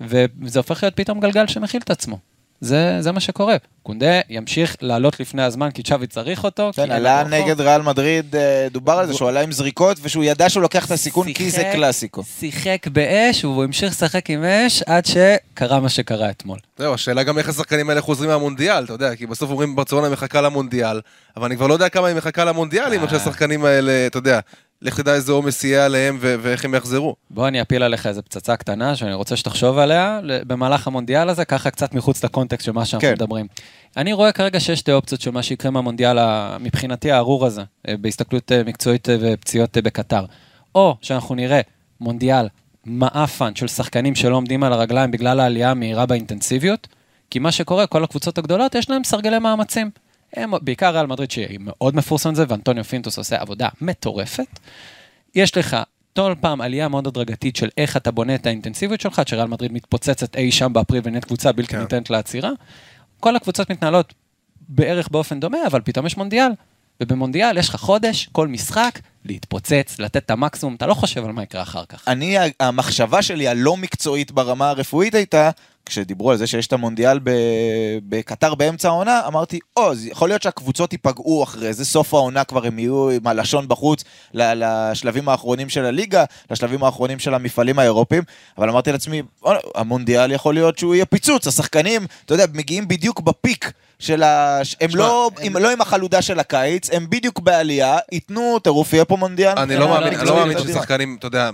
וזה הופך להיות פתאום גלגל שמכיל את עצמו. זה, זה מה שקורה. קונדה ימשיך לעלות לפני הזמן כי צ'אבי צריך אותו. כן, עלה. נגד ריאל מדריד, אה, דובר על זה שהוא עלה עם זריקות, ושהוא ידע שהוא לוקח את הסיכון כי זה שיחק- קלאסיקו. שיחק באש, והוא המשיך לשחק עם אש עד שקרה מה שקרה אתמול. זהו, השאלה גם איך השחקנים האלה חוזרים מהמונדיאל, אתה יודע, כי בסוף אומרים ברצלונה מחכה למונדיאל, אבל אני כבר לא יודע כמה היא מחכה למונדיאל, אם עכשיו השחקנים האלה, אתה יודע, לך תדע איזה עומס יהיה עליהם ו- ואיך הם יחזרו. בוא אני אפיל עליך איזה פצצה קטנה שאני רוצה שתחשוב עליה במהלך המונדיאל הזה, ככה קצת מחוץ לקונטקסט של מה שאנחנו כן. מדברים. אני רואה כרגע שיש שתי אופציות של מה שיקרה מהמונדיאל, מבחינתי הארור הזה, אה, בהסתכלות אה, מקצועית אה, ופציעות בקטר. או שאנחנו נראה מונדיאל מעפן של שחקנים שלא עומדים על הרגליים בגלל העלייה המהירה באינטנסיביות, כי מה שקורה, כל הקבוצות הגדולות, יש להם סרגלי מאמצים. הם, בעיקר ריאל מדריד, שהיא מאוד מפורסמת בזה, ואנטוניו פינטוס עושה עבודה מטורפת. יש לך כל פעם עלייה מאוד הדרגתית של איך אתה בונה את האינטנסיביות שלך, עד שריאל מדריד מתפוצצת אי שם באפריל ונהיית קבוצה בלתי כן. ניתנת לעצירה. כל הקבוצות מתנהלות בערך באופן דומה, אבל פתאום יש מונדיאל. ובמונדיאל יש לך חודש, כל משחק, להתפוצץ, לתת את המקסימום, אתה לא חושב על מה יקרה אחר כך. אני, המחשבה שלי הלא מקצועית ברמה הרפואית הייתה, כשדיברו על זה שיש את המונדיאל בקטר באמצע העונה, אמרתי, או, אז יכול להיות שהקבוצות ייפגעו אחרי זה, סוף העונה כבר הם יהיו עם הלשון בחוץ לשלבים האחרונים של הליגה, לשלבים האחרונים של המפעלים האירופיים, אבל אמרתי לעצמי, "וואלה, המונדיאל יכול להיות שהוא יהיה פיצוץ, השחקנים, אתה יודע, מגיעים בדיוק בפיק. של ה... הם שמע, לא, הם- הם לא עם החלודה של הקיץ, הם בדיוק בעלייה, ייתנו טירוף, יהיה פה מונדיאל. אני לא לא, מאמין, לא, אני לא מאמין ששחקנים, אתה יודע,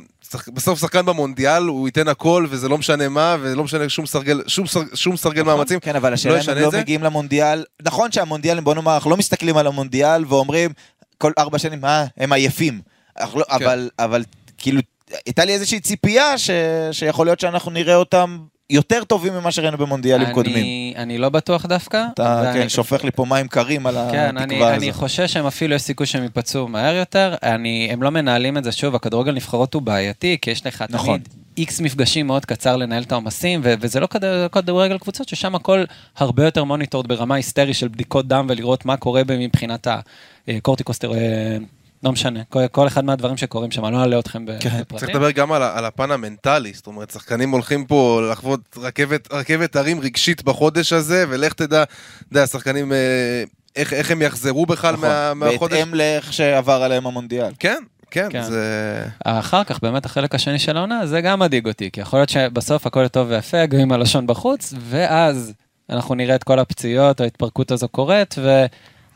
בסוף שחקן במונדיאל, הוא ייתן הכל, וזה לא משנה מה, ולא משנה שום סרגל, שום סר- שום סרגל מאמצים. כן, אבל השאלה לא אם הם ישנה לא זה? מגיעים למונדיאל, נכון שהמונדיאל, בוא נאמר, אנחנו לא מסתכלים על המונדיאל ואומרים כל ארבע שנים, אה, הם עייפים. לא- כן. אבל, אבל כאילו, הייתה לי איזושהי ציפייה ש, שיכול להיות שאנחנו נראה אותם יותר טובים ממה שראינו במונדיאלים אני- קודמים. אני לא בטוח דווקא. אתה, כן, שופך לי פה מים קרים על כן, אני, התקווה אני הזו. חושש שהם אפילו יש סיכוי שהם ייפצעו מהר יותר. אני, הם לא מנהלים את זה, שוב, הכדורגל נבחרות הוא בעייתי, כי יש לך נכון. תמיד איקס מפגשים מאוד קצר לנהל את העומסים, ו- וזה לא כד- כדורגל קבוצות, ששם הכל הרבה יותר מוניטורד ברמה היסטרית של בדיקות דם ולראות מה קורה מבחינת הקורטיקוסטר... לא משנה, כל, כל אחד מהדברים שקורים שם, אני לא אעלה אתכם כן, צריך בפרטים. לדבר גם על, על הפן המנטלי, זאת אומרת, שחקנים הולכים פה לחוות רכבת, רכבת הרים רגשית בחודש הזה, ולך תדע, אתה יודע, השחקנים, אה, איך, איך הם יחזרו בכלל נכון, מה, מהחודש. בהתאם לאיך שעבר עליהם המונדיאל. כן, כן, כן. זה... אחר כך, באמת החלק השני של העונה, זה גם מדאיג אותי, כי יכול להיות שבסוף הכל טוב ויפה, גם עם הלשון בחוץ, ואז אנחנו נראה את כל הפציעות, ההתפרקות הזו קורית,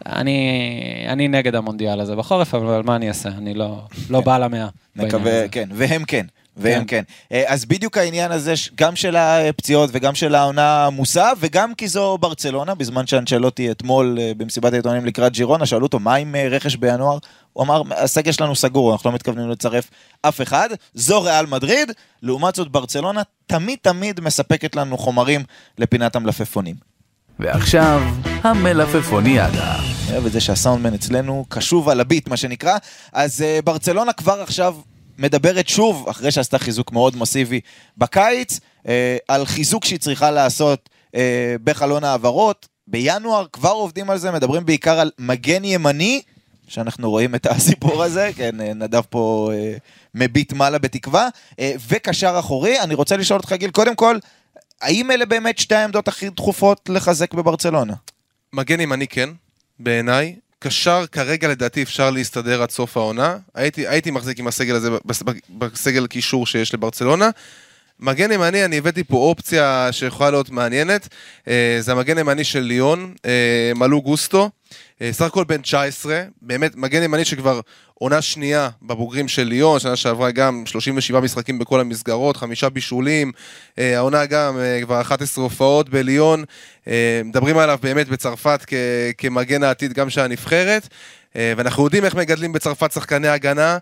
ואני אני נגד המונדיאל הזה בחורף, אבל מה אני אעשה? אני לא, לא כן. בעל המאה. בעניין נקווה. כן, והם כן. והם כן. כן. אה, אז בדיוק העניין הזה, גם של הפציעות וגם של העונה עמוסה, וגם כי זו ברצלונה, בזמן שאנצ'לוטי אתמול אה, במסיבת העיתונאים לקראת ג'ירונה, שאלו אותו, מה עם אה, רכש בינואר? הוא אמר, הסגל שלנו סגור, אנחנו לא מתכוונים לצרף אף אחד. זו ריאל מדריד, לעומת זאת ברצלונה תמיד תמיד מספקת לנו חומרים לפינת המלפפונים. ועכשיו, המלפפוניאדה. אוהב את זה שהסאונדמן אצלנו קשוב על הביט, מה שנקרא. אז uh, ברצלונה כבר עכשיו מדברת שוב, אחרי שעשתה חיזוק מאוד מסיבי בקיץ, uh, על חיזוק שהיא צריכה לעשות uh, בחלון העברות. בינואר כבר עובדים על זה, מדברים בעיקר על מגן ימני, שאנחנו רואים את הסיפור הזה, כן, נדב פה uh, מביט מעלה בתקווה, uh, וקשר אחורי. אני רוצה לשאול אותך, גיל, קודם כל, האם אלה באמת שתי העמדות הכי דחופות לחזק בברצלונה? מגן ימני כן, בעיניי. קשר כרגע לדעתי אפשר להסתדר עד סוף העונה. הייתי, הייתי מחזיק עם הסגל הזה, בס- בסגל קישור שיש לברצלונה. מגן ימני, אני הבאתי פה אופציה שיכולה להיות מעניינת. אה, זה המגן ימני של ליון, אה, מלו גוסטו. אה, סך הכל בן 19, באמת מגן ימני שכבר עונה שנייה בבוגרים של ליון, שנה שעברה גם 37 משחקים בכל המסגרות, חמישה בישולים, אה, העונה גם אה, כבר 11 הופעות בליון, אה, מדברים עליו באמת בצרפת כמגן העתיד גם של הנבחרת, ואנחנו יודעים איך מגדלים בצרפת שחקני הגנה,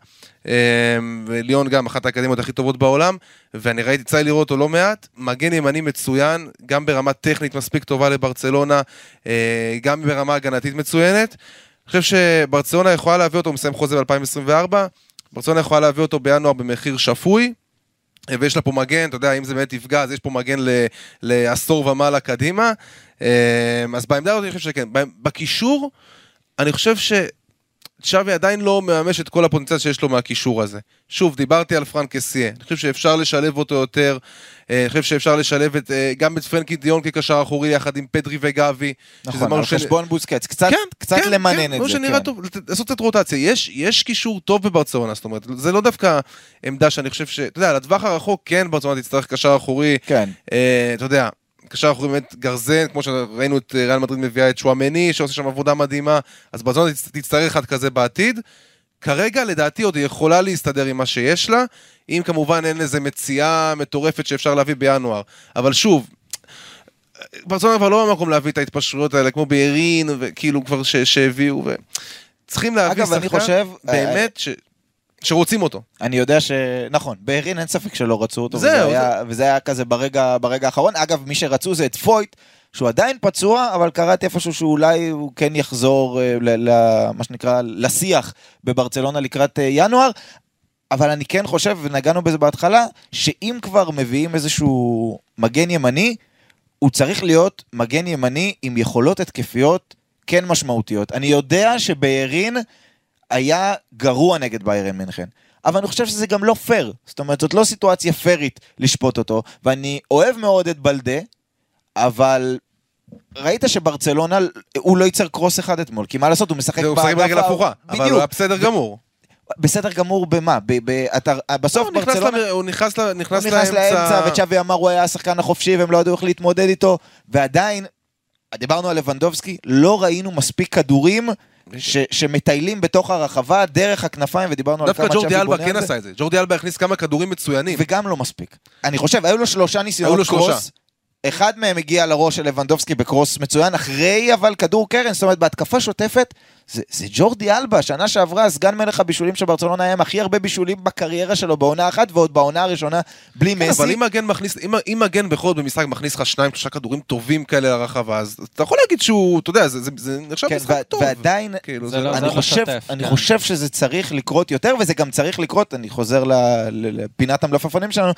אה, וליון גם אחת האקדמיות הכי טובות בעולם, ואני ראיתי, לי לראות אותו לא מעט, מגן ימני מצוין, גם ברמה טכנית מספיק טובה לברצלונה, אה, גם ברמה הגנתית מצוינת. אני חושב שברצלונה יכולה להביא אותו, הוא מסיים חוזה ב-2024, ברצלונה יכולה להביא אותו בינואר במחיר שפוי, אה, ויש לה פה מגן, אתה יודע, אם זה באמת יפגע, אז יש פה מגן ל- לעשור ומעלה קדימה. אה, אז בעמדה הזאת אני חושב שכן. בקישור, אני חושב ש... צ'אבי עדיין לא מממש את כל הפוטנציאל שיש לו מהקישור הזה. שוב, דיברתי על פרנק קסיה, אני חושב שאפשר לשלב אותו יותר, אה, אני חושב שאפשר לשלב את, אה, גם את פרנקי דיון כקשר אחורי יחד עם פדרי וגבי. נכון, על משהו ש- חשבון בוסקץ, קצת, כן, קצת כן, למנן כן, את זה, שנראה כן. טוב, לעשות קצת רוטציה. יש, יש קישור טוב בברצלונה, זאת אומרת, זה לא דווקא עמדה שאני חושב ש... אתה יודע, לטווח הרחוק כן ברצלונה תצטרך קשר אחורי, כן, אה, אתה יודע, קשר אחורי באמת גרזן, כמו שראינו את אה, ריאל מדריד מביאה את שואמני, שעושה שם עבודה מדהימה, אז ברצלונה תצ- תצטרך אחד כזה בעתיד. כרגע לדעתי עוד היא יכולה להסתדר עם מה שיש לה, אם כמובן אין איזה מציאה מטורפת שאפשר להביא בינואר. אבל שוב, ברצלונה כבר לא במקום להביא את ההתפשרויות האלה, כמו בירין, וכאילו כבר שהביאו, ו... צריכים להביא שחקן אה, באמת ש... שרוצים אותו. אני יודע ש... נכון, בהרין אין ספק שלא רצו אותו, זהו, וזה היה, וזה היה כזה ברגע, ברגע האחרון. אגב, מי שרצו זה את פויט, שהוא עדיין פצוע, אבל קראתי איפשהו שאולי הוא כן יחזור, אה, ל, ל, מה שנקרא, לשיח בברצלונה לקראת אה, ינואר. אבל אני כן חושב, ונגענו בזה בהתחלה, שאם כבר מביאים איזשהו מגן ימני, הוא צריך להיות מגן ימני עם יכולות התקפיות כן משמעותיות. אני יודע שביירין היה גרוע נגד ביירן מינכן, אבל אני חושב שזה גם לא פייר. זאת אומרת, זאת לא סיטואציה פיירית לשפוט אותו, ואני אוהב מאוד את בלדה, אבל ראית שברצלונה, הוא לא ייצר קרוס אחד אתמול, כי מה לעשות, הוא משחק הוא משחק ברגל הפוכה, אבל הוא. היה בסדר גמור. בסדר גמור במה? ב- ב- אתה- בסוף נכנס ברצלונה... למ- הוא נכנס ל- הוא נכנס נכנס לאמצע, וצ'אבי אמר הוא היה השחקן החופשי והם לא ידעו איך להתמודד איתו, ועדיין, דיברנו על לבנדובסקי, לא ראינו מספיק כדורים ש, שמטיילים בתוך הרחבה דרך הכנפיים, ודיברנו על דווקא כמה ג'ורדי צ'אבי אלבה בונה כן על זה, עשה את זה. ג'ורדי אלבה הכניס כמה כדורים מצוינים. וגם לא מספיק. אני חושב, היו לו שלושה ניסיונות. קרוס. אחד מהם הגיע לראש של לבנדובסקי בקרוס מצוין, אחרי אבל כדור קרן, זאת אומרת בהתקפה שוטפת, זה, זה ג'ורדי אלבה, שנה שעברה סגן מלך הבישולים של ברצלונה היה עם הכי הרבה בישולים בקריירה שלו בעונה אחת, ועוד בעונה הראשונה בלי כן, מסי. אבל אם מגן מכניס, אם- אם מגן בכל זאת במשחק מכניס לך שניים, שלושה כדורים טובים כאלה לרחבה, אז אתה יכול להגיד שהוא, אתה יודע, זה- זה זה נחשב כן, משחק ו- טוב. ועדיין, כאילו, זה זה לא- לא... אני זה חושב, משתף, אני כן. חושב שזה צריך לקרות יותר, וזה גם צריך לקרות, אני חוזר ל- ל- לפינת המלפפונים שלנו,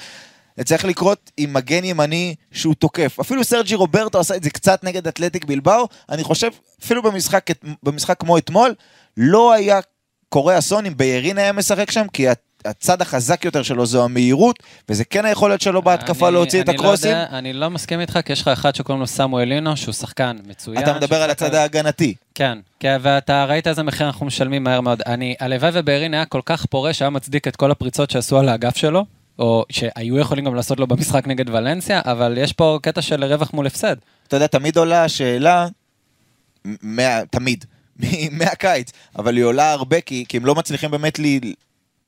זה צריך לקרות עם מגן ימני שהוא תוקף. אפילו סרג'י רוברטו עשה את זה קצת נגד אתלטיק בלבאו, אני חושב, אפילו במשחק, במשחק כמו אתמול, לא היה קורה אסון אם ביירין היה משחק שם, כי הצד החזק יותר שלו זו המהירות, וזה כן היכולת שלו בהתקפה אני- להוציא את אני לא הקרוסים. יודע, אני לא מסכים איתך, כי יש לך אחד שקוראים לו סמואל לינו, שהוא שחקן מצוין. אתה מדבר על הצד ההגנתי. כן, כן, ואתה ראית איזה מחיר אנחנו משלמים מהר מאוד. אני, הלוואי ובארין היה כל כך פורה שהיה מצדיק את כל הפריצות שעשו על האגף שלו, או שהיו יכולים גם לעשות לו במשחק נגד ולנסיה, אבל יש פה קטע של רווח מול הפסד. אתה יודע, תמיד עולה השאלה, מה, תמיד, מ- מהקיץ, אבל היא עולה הרבה כי, כי הם לא מצליחים באמת לי,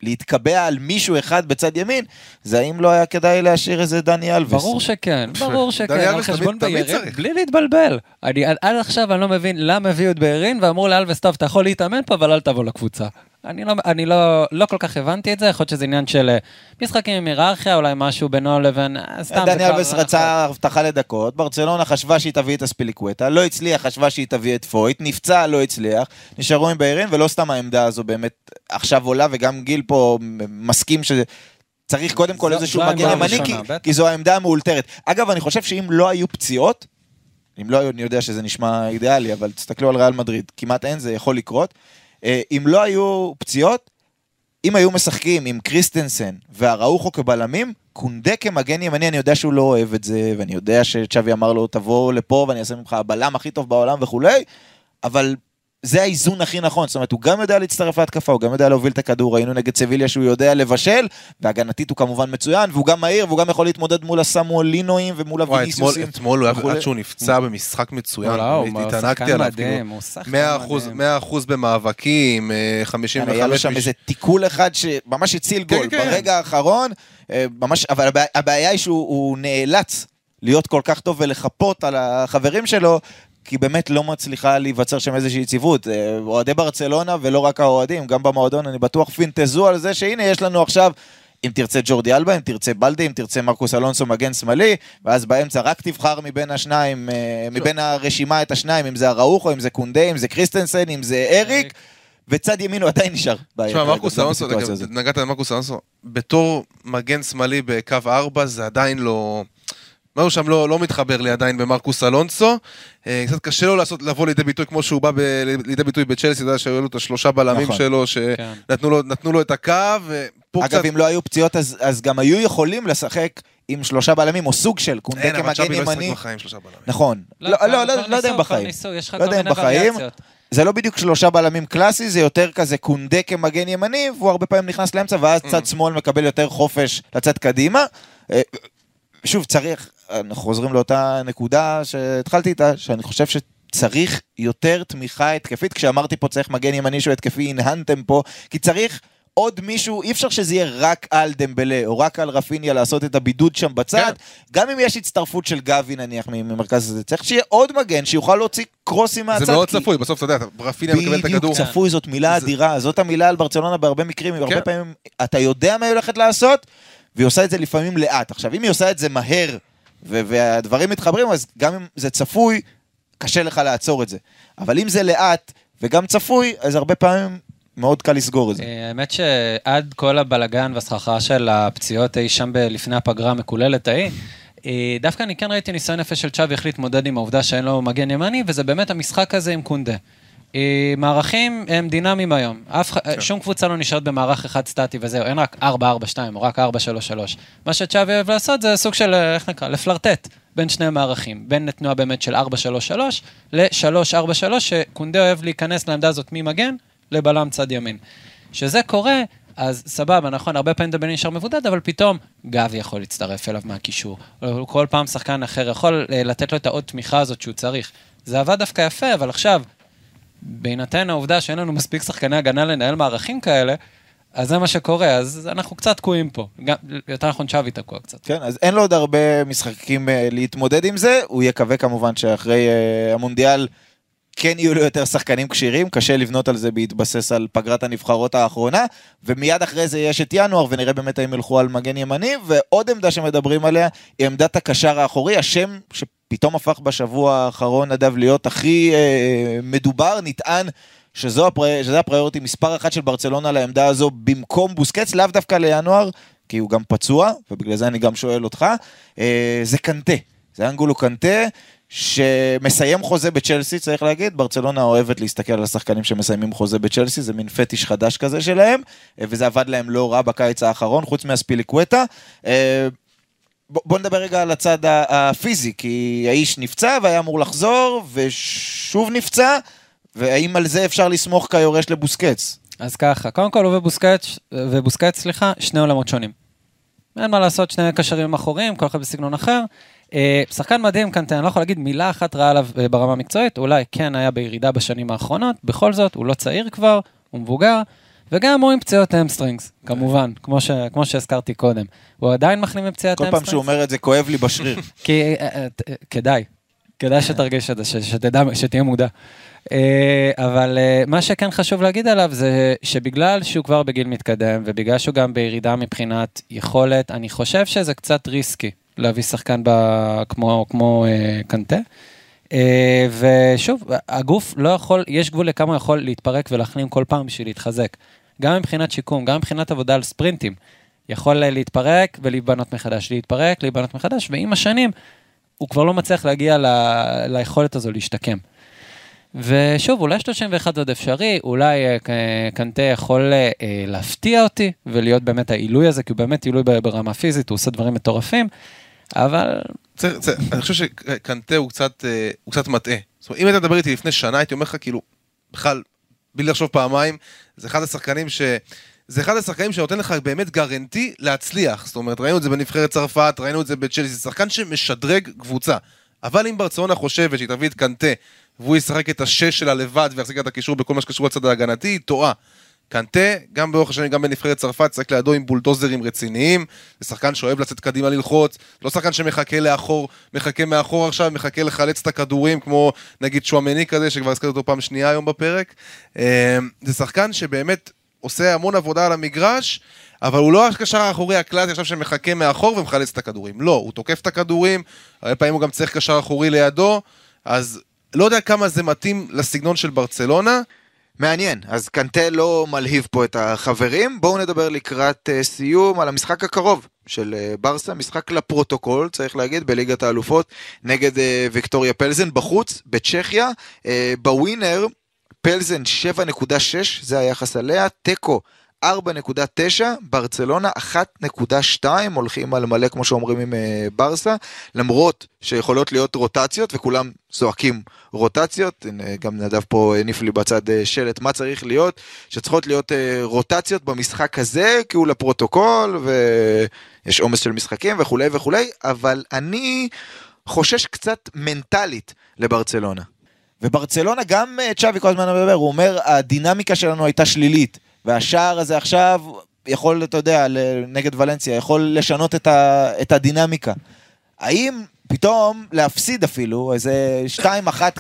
להתקבע על מישהו אחד בצד ימין, זה האם לא היה כדאי להשאיר איזה דני אלווס. ברור שכן, ברור שכן, על חשבון ביירין, צריך. בלי להתבלבל. אני עד עד עכשיו אני לא מבין למה הביאו את ביירין ואמרו לאלווס, טוב, אתה יכול להתאמן פה, אבל אל תבוא לקבוצה. אני לא, אני לא, לא כל כך הבנתי את זה, יכול להיות שזה עניין של אה, משחקים עם היררכיה, אולי משהו בינו לבין, אה, סתם. זה דני כבר- אלווס רצה הבטחה לדקות, ברצלונה חשבה שהיא תביא את אספיליקווטה, לא הצליח, חשבה שהיא תביא את פויט, נפצע, לא הצליח, נשארו עם ביירין, ולא סתם העמדה הזו באמת עכשיו עולה, וגם גיל פה מסכים שזה... צריך קודם כל איזשהו מגן ימני, כי. כי זו העמדה המאולתרת. אגב, אני חושב שאם לא היו פציעות, אם לא היו, אני יודע שזה נשמע אידיאלי, אבל תסתכלו על ריאל מדריד, כמעט אין, זה יכול לקרות. אה, אם לא היו פציעות, אם היו משחקים עם קריסטנסן והראוכו כבלמים, קונדה כמגן ימני, אני יודע שהוא לא אוהב את זה, ואני יודע שצ'אבי אמר לו, תבוא לפה ואני אעשה ממך הבלם הכי טוב בעולם וכולי, אבל זה האיזון הכי נכון, זאת אומרת, הוא גם יודע להצטרף להתקפה, הוא גם יודע להוביל את הכדור, ראינו נגד סביליה שהוא יודע לבשל, והגנתית הוא כמובן מצוין, והוא גם מהיר, והוא גם יכול להתמודד מול הסמואלינואים ומול וואי, אתמול, הוויניסיוסים. אתמול הוא היה-. עד שהוא נפצע במשחק מצוין, התענגתי שחקן עליו, מדהים, כאילו, הוא שחקן 100% מדהים. 100% במאבקים, אה, 55... כן, היה לו שם איזה תיקול אחד שממש הציל כן, גול כן. ברגע האחרון, אה, ממש, אבל הבע- הבעיה היא שהוא הוא נאלץ להיות כל כך טוב ולחפות על החברים שלו, כי באמת לא מצליחה להיווצר שם איזושהי יציבות. אה, אוהדי ברצלונה, ולא רק האוהדים, גם במועדון, אני בטוח פינטזו על זה שהנה יש לנו עכשיו... אם תרצה ג'ורדי אלבה, אם תרצה בלדי, אם תרצה מרקוס אלונסו מגן שמאלי, ואז באמצע רק תבחר מבין השניים, אה, מבין הרשימה את השניים, אם זה אראוחו, אם זה קונדה, אם זה קריסטנסן, אם זה אריק, וצד ימין הוא עדיין נשאר. תשמע, מרקוס אלונסו. נגעת במרקוס אלונסו, בתור מגן שמאלי בקו 4 זה עדיין לא... משהו שם לא, לא מתחבר לי עדיין במרקוס אלונסו. אה, קצת קשה לו לעשות, לבוא לידי ביטוי כמו שהוא בא ב, לידי ביטוי בצ'לסי, אתה יודע שהיו לו את השלושה בלמים נכון. שלו, כן. שנתנו לו, נתנו לו את הקו, ופה קצת... אגב, אם לא היו פציעות, אז, אז גם היו יכולים לשחק עם שלושה בלמים, או סוג של קונדה אין, אבל כמגן צ'אבי לא ישחק ימני. בחיים שלושה בלמים. נכון. לא, לא, לא, לא, לא יודע אם בחיים. לא יודע אם בחיים. וריאציות. זה לא בדיוק שלושה בלמים קלאסי, זה יותר כזה קונדה כמגן ימני, והוא הרבה פעמים נכנס לאמצע, ואז Mm. צד שמאל מקבל יותר חופש לצאת קדימה. שוב, צריך, אנחנו חוזרים לאותה נקודה שהתחלתי איתה, שאני חושב שצריך יותר תמיכה התקפית. כשאמרתי פה צריך מגן ימני שהוא התקפי, הנהנתם פה, כי צריך... עוד מישהו, אי אפשר שזה יהיה רק על דמבלה או רק על רפיניה לעשות את הבידוד שם בצד, גם אם יש הצטרפות של גבי נניח ממרכז הזה, צריך שיהיה עוד מגן שיוכל להוציא קרוסים מהצד. זה מאוד כי- צפוי, בסוף אתה יודע, רפיניה מקבל את בדיוק, הכדור. צפוי, זאת מילה זה- אדירה, זאת המילה על ברצלונה בהרבה מקרים, הרבה כן. פעמים אתה יודע מה היא הולכת לעשות, והיא עושה את זה לפעמים לאט. עכשיו, אם היא עושה את זה מהר, והדברים מתחברים, אז גם אם זה צפוי, קשה לך לעצור את זה. אבל אם זה לאט וגם צפוי, אז הרבה פעמים מאוד קל לסגור את זה. אה, האמת שעד כל הבלגן והסחרחרה של הפציעות אי שם לפני הפגרה המקוללת ההיא, אה, דווקא אני כן ראיתי ניסיון יפה של צ'אבי החליט להתמודד עם העובדה שאין לו מגן ימני, וזה באמת המשחק הזה עם קונדה. אה, מערכים הם דינמיים היום. אף, כן. שום קבוצה לא נשארת במערך אחד סטטי וזהו, אין רק 4-4-2 או רק 4-3-3. מה שצ'אבי אוהב לעשות זה סוג של, אה, איך נקרא, לפלרטט בין שני מערכים. בין תנועה באמת של 4-3-3 ל-3-4-3, שקונדה אוהב להיכנס לעמדה הזאת ממגן לבלם צד ימין. כשזה קורה, אז סבבה, נכון, הרבה פעמים דבלין נשאר מבודד, אבל פתאום גבי יכול להצטרף אליו מהקישור. כל פעם שחקן אחר יכול אה, לתת לו את העוד תמיכה הזאת שהוא צריך. זה עבד דווקא יפה, אבל עכשיו, בהינתן העובדה שאין לנו מספיק שחקני הגנה לנהל מערכים כאלה, אז זה מה שקורה, אז אנחנו קצת תקועים פה. גם, יותר נכון, שווי תקוע קצת. כן, אז אין לו עוד הרבה משחקים אה, להתמודד עם זה, הוא יקווה כמובן שאחרי אה, המונדיאל כן יהיו לו יותר שחקנים כשירים, קשה לבנות על זה בהתבסס על פגרת הנבחרות האחרונה, ומיד אחרי זה יש את ינואר, ונראה באמת האם ילכו על מגן ימני, ועוד עמדה שמדברים עליה היא עמדת הקשר האחורי, השם שפתאום הפך בשבוע האחרון, נדב, להיות הכי אה, מדובר, נטען. שזו הפר... שזה הפריוריטי מספר אחת של ברצלונה לעמדה הזו במקום בוסקץ, לאו דווקא לינואר, כי הוא גם פצוע, ובגלל זה אני גם שואל אותך, אה, זה קנטה. זה אנגולו קנטה, שמסיים חוזה בצ'לסי, צריך להגיד, ברצלונה אוהבת להסתכל על השחקנים שמסיימים חוזה בצ'לסי, זה מין פטיש חדש כזה שלהם, אה, וזה עבד להם לא רע בקיץ האחרון, חוץ מהספיליקווטה. בוא נדבר רגע על הצד הפיזי, כי האיש נפצע והיה אמור לחזור, ושוב נפצע, והאם על זה אפשר לסמוך כיורש לבוסקץ? אז ככה, קודם כל הוא ובוסקץ, ובוסקץ, סליחה, שני עולמות שונים. אין מה לעשות, שני קשרים אחוריים, כל אחד בסגנון אחר. אה, שחקן מדהים, קנטה, אני לא יכול להגיד מילה אחת רעה עליו אה, ברמה המקצועית, אולי כן היה בירידה בשנים האחרונות, בכל זאת, הוא לא צעיר כבר, הוא מבוגר, וגם הוא עם פציעות hamstrings, כמובן, כמו, ש, כמו שהזכרתי קודם. הוא עדיין מחלים מפציעת כל hamstrings. פעם שהוא אומר את זה, כואב לי בשריר. כי אה, אה, כדאי, כדאי שתרגיש את זה, שתדע, שתהיה מודע. אה, אבל מה שכן חשוב להגיד עליו זה שבגלל שהוא כבר בגיל מתקדם, ובגלל שהוא גם בירידה מבחינת יכולת, אני חושב שזה קצת ריסקי להביא שחקן ב... כמו, כמו קנטה. אה, ושוב, הגוף לא יכול, יש גבול לכמה הוא יכול להתפרק ולהחלים כל פעם בשביל להתחזק. גם מבחינת שיקום, גם מבחינת עבודה על ספרינטים. יכול להתפרק ולהיבנות מחדש, להתפרק, להיבנות מחדש, ועם השנים הוא כבר לא מצליח להגיע ל... ליכולת הזו להשתקם. ושוב, אולי 31 עוד אפשרי, אולי אה, קנטה יכול אה, להפתיע אותי ולהיות באמת העילוי הזה, כי הוא באמת עילוי ברמה פיזית, הוא עושה דברים מטורפים, אבל צריך, צריך, אני חושב שקנטה הוא קצת, אה, הוא קצת מטעה. זאת אומרת, אם היית מדבר איתי לפני שנה, הייתי אומר לך כאילו, בכלל, בלי לחשוב פעמיים, זה אחד השחקנים ש... זה אחד השחקנים שנותן לך באמת גרנטי להצליח. זאת אומרת, ראינו את זה בנבחרת צרפת, ראינו את זה בצ'לסי, זה שחקן שמשדרג קבוצה. אבל אם ברצלונה חושבת שהיא תביא את קנטה, והוא ישחק את השש שלה לבד ויחזיק את הקישור בכל מה שקשור לצד ההגנתי, היא טועה. קנטה, גם באורך השנים, גם בנבחרת צרפת, צריך לידו עם בולדוזרים רציניים, זה שחקן שאוהב לצאת קדימה ללחוץ, לא שחקן שמחכה לאחור, מחכה מאחור עכשיו, מחכה לחלץ את הכדורים, כמו נגיד שואמני כזה, שכבר הזכרתי אותו פעם שנייה היום בפרק. אה, זה שחקן שבאמת עושה המון עבודה על המגרש, אבל הוא לא הקשר האחורי הקלאסי עכשיו שמחכה מאחור ומחלץ את הכדורים. לא, הוא תוקף את הכדורים, הרבה פעמים הוא גם צריך קשר אחורי לידו, אז לא יודע כמה זה מתאים לסגנון של ברצלונה. מעניין, אז קנטה לא מלהיב פה את החברים. בואו נדבר לקראת uh, סיום על המשחק הקרוב של uh, ברסה, משחק לפרוטוקול, צריך להגיד, בליגת האלופות, נגד uh, ויקטוריה פלזן בחוץ, בצ'כיה. בווינר, פלזן 7.6, זה היחס עליה, תיקו 4.9, ברצלונה 1.2, הולכים על מלא כמו שאומרים עם uh, ברסה, למרות שיכולות להיות רוטציות וכולם זועקים רוטציות, גם נדב פה הניף לי בצד uh, שלט מה צריך להיות, שצריכות להיות רוטציות במשחק הזה, כי הוא לפרוטוקול ויש עומס של משחקים וכולי וכולי, אבל אני חושש קצת מנטלית לברצלונה. וברצלונה גם אה, צ'אבי כל הזמן מדבר, הוא אומר הדינמיקה שלנו הייתה שלילית, והשער הזה עכשיו יכול, אתה יודע, נגד ולנסיה, יכול לשנות את, ה, את הדינמיקה. האם פתאום להפסיד אפילו, איזה 2-1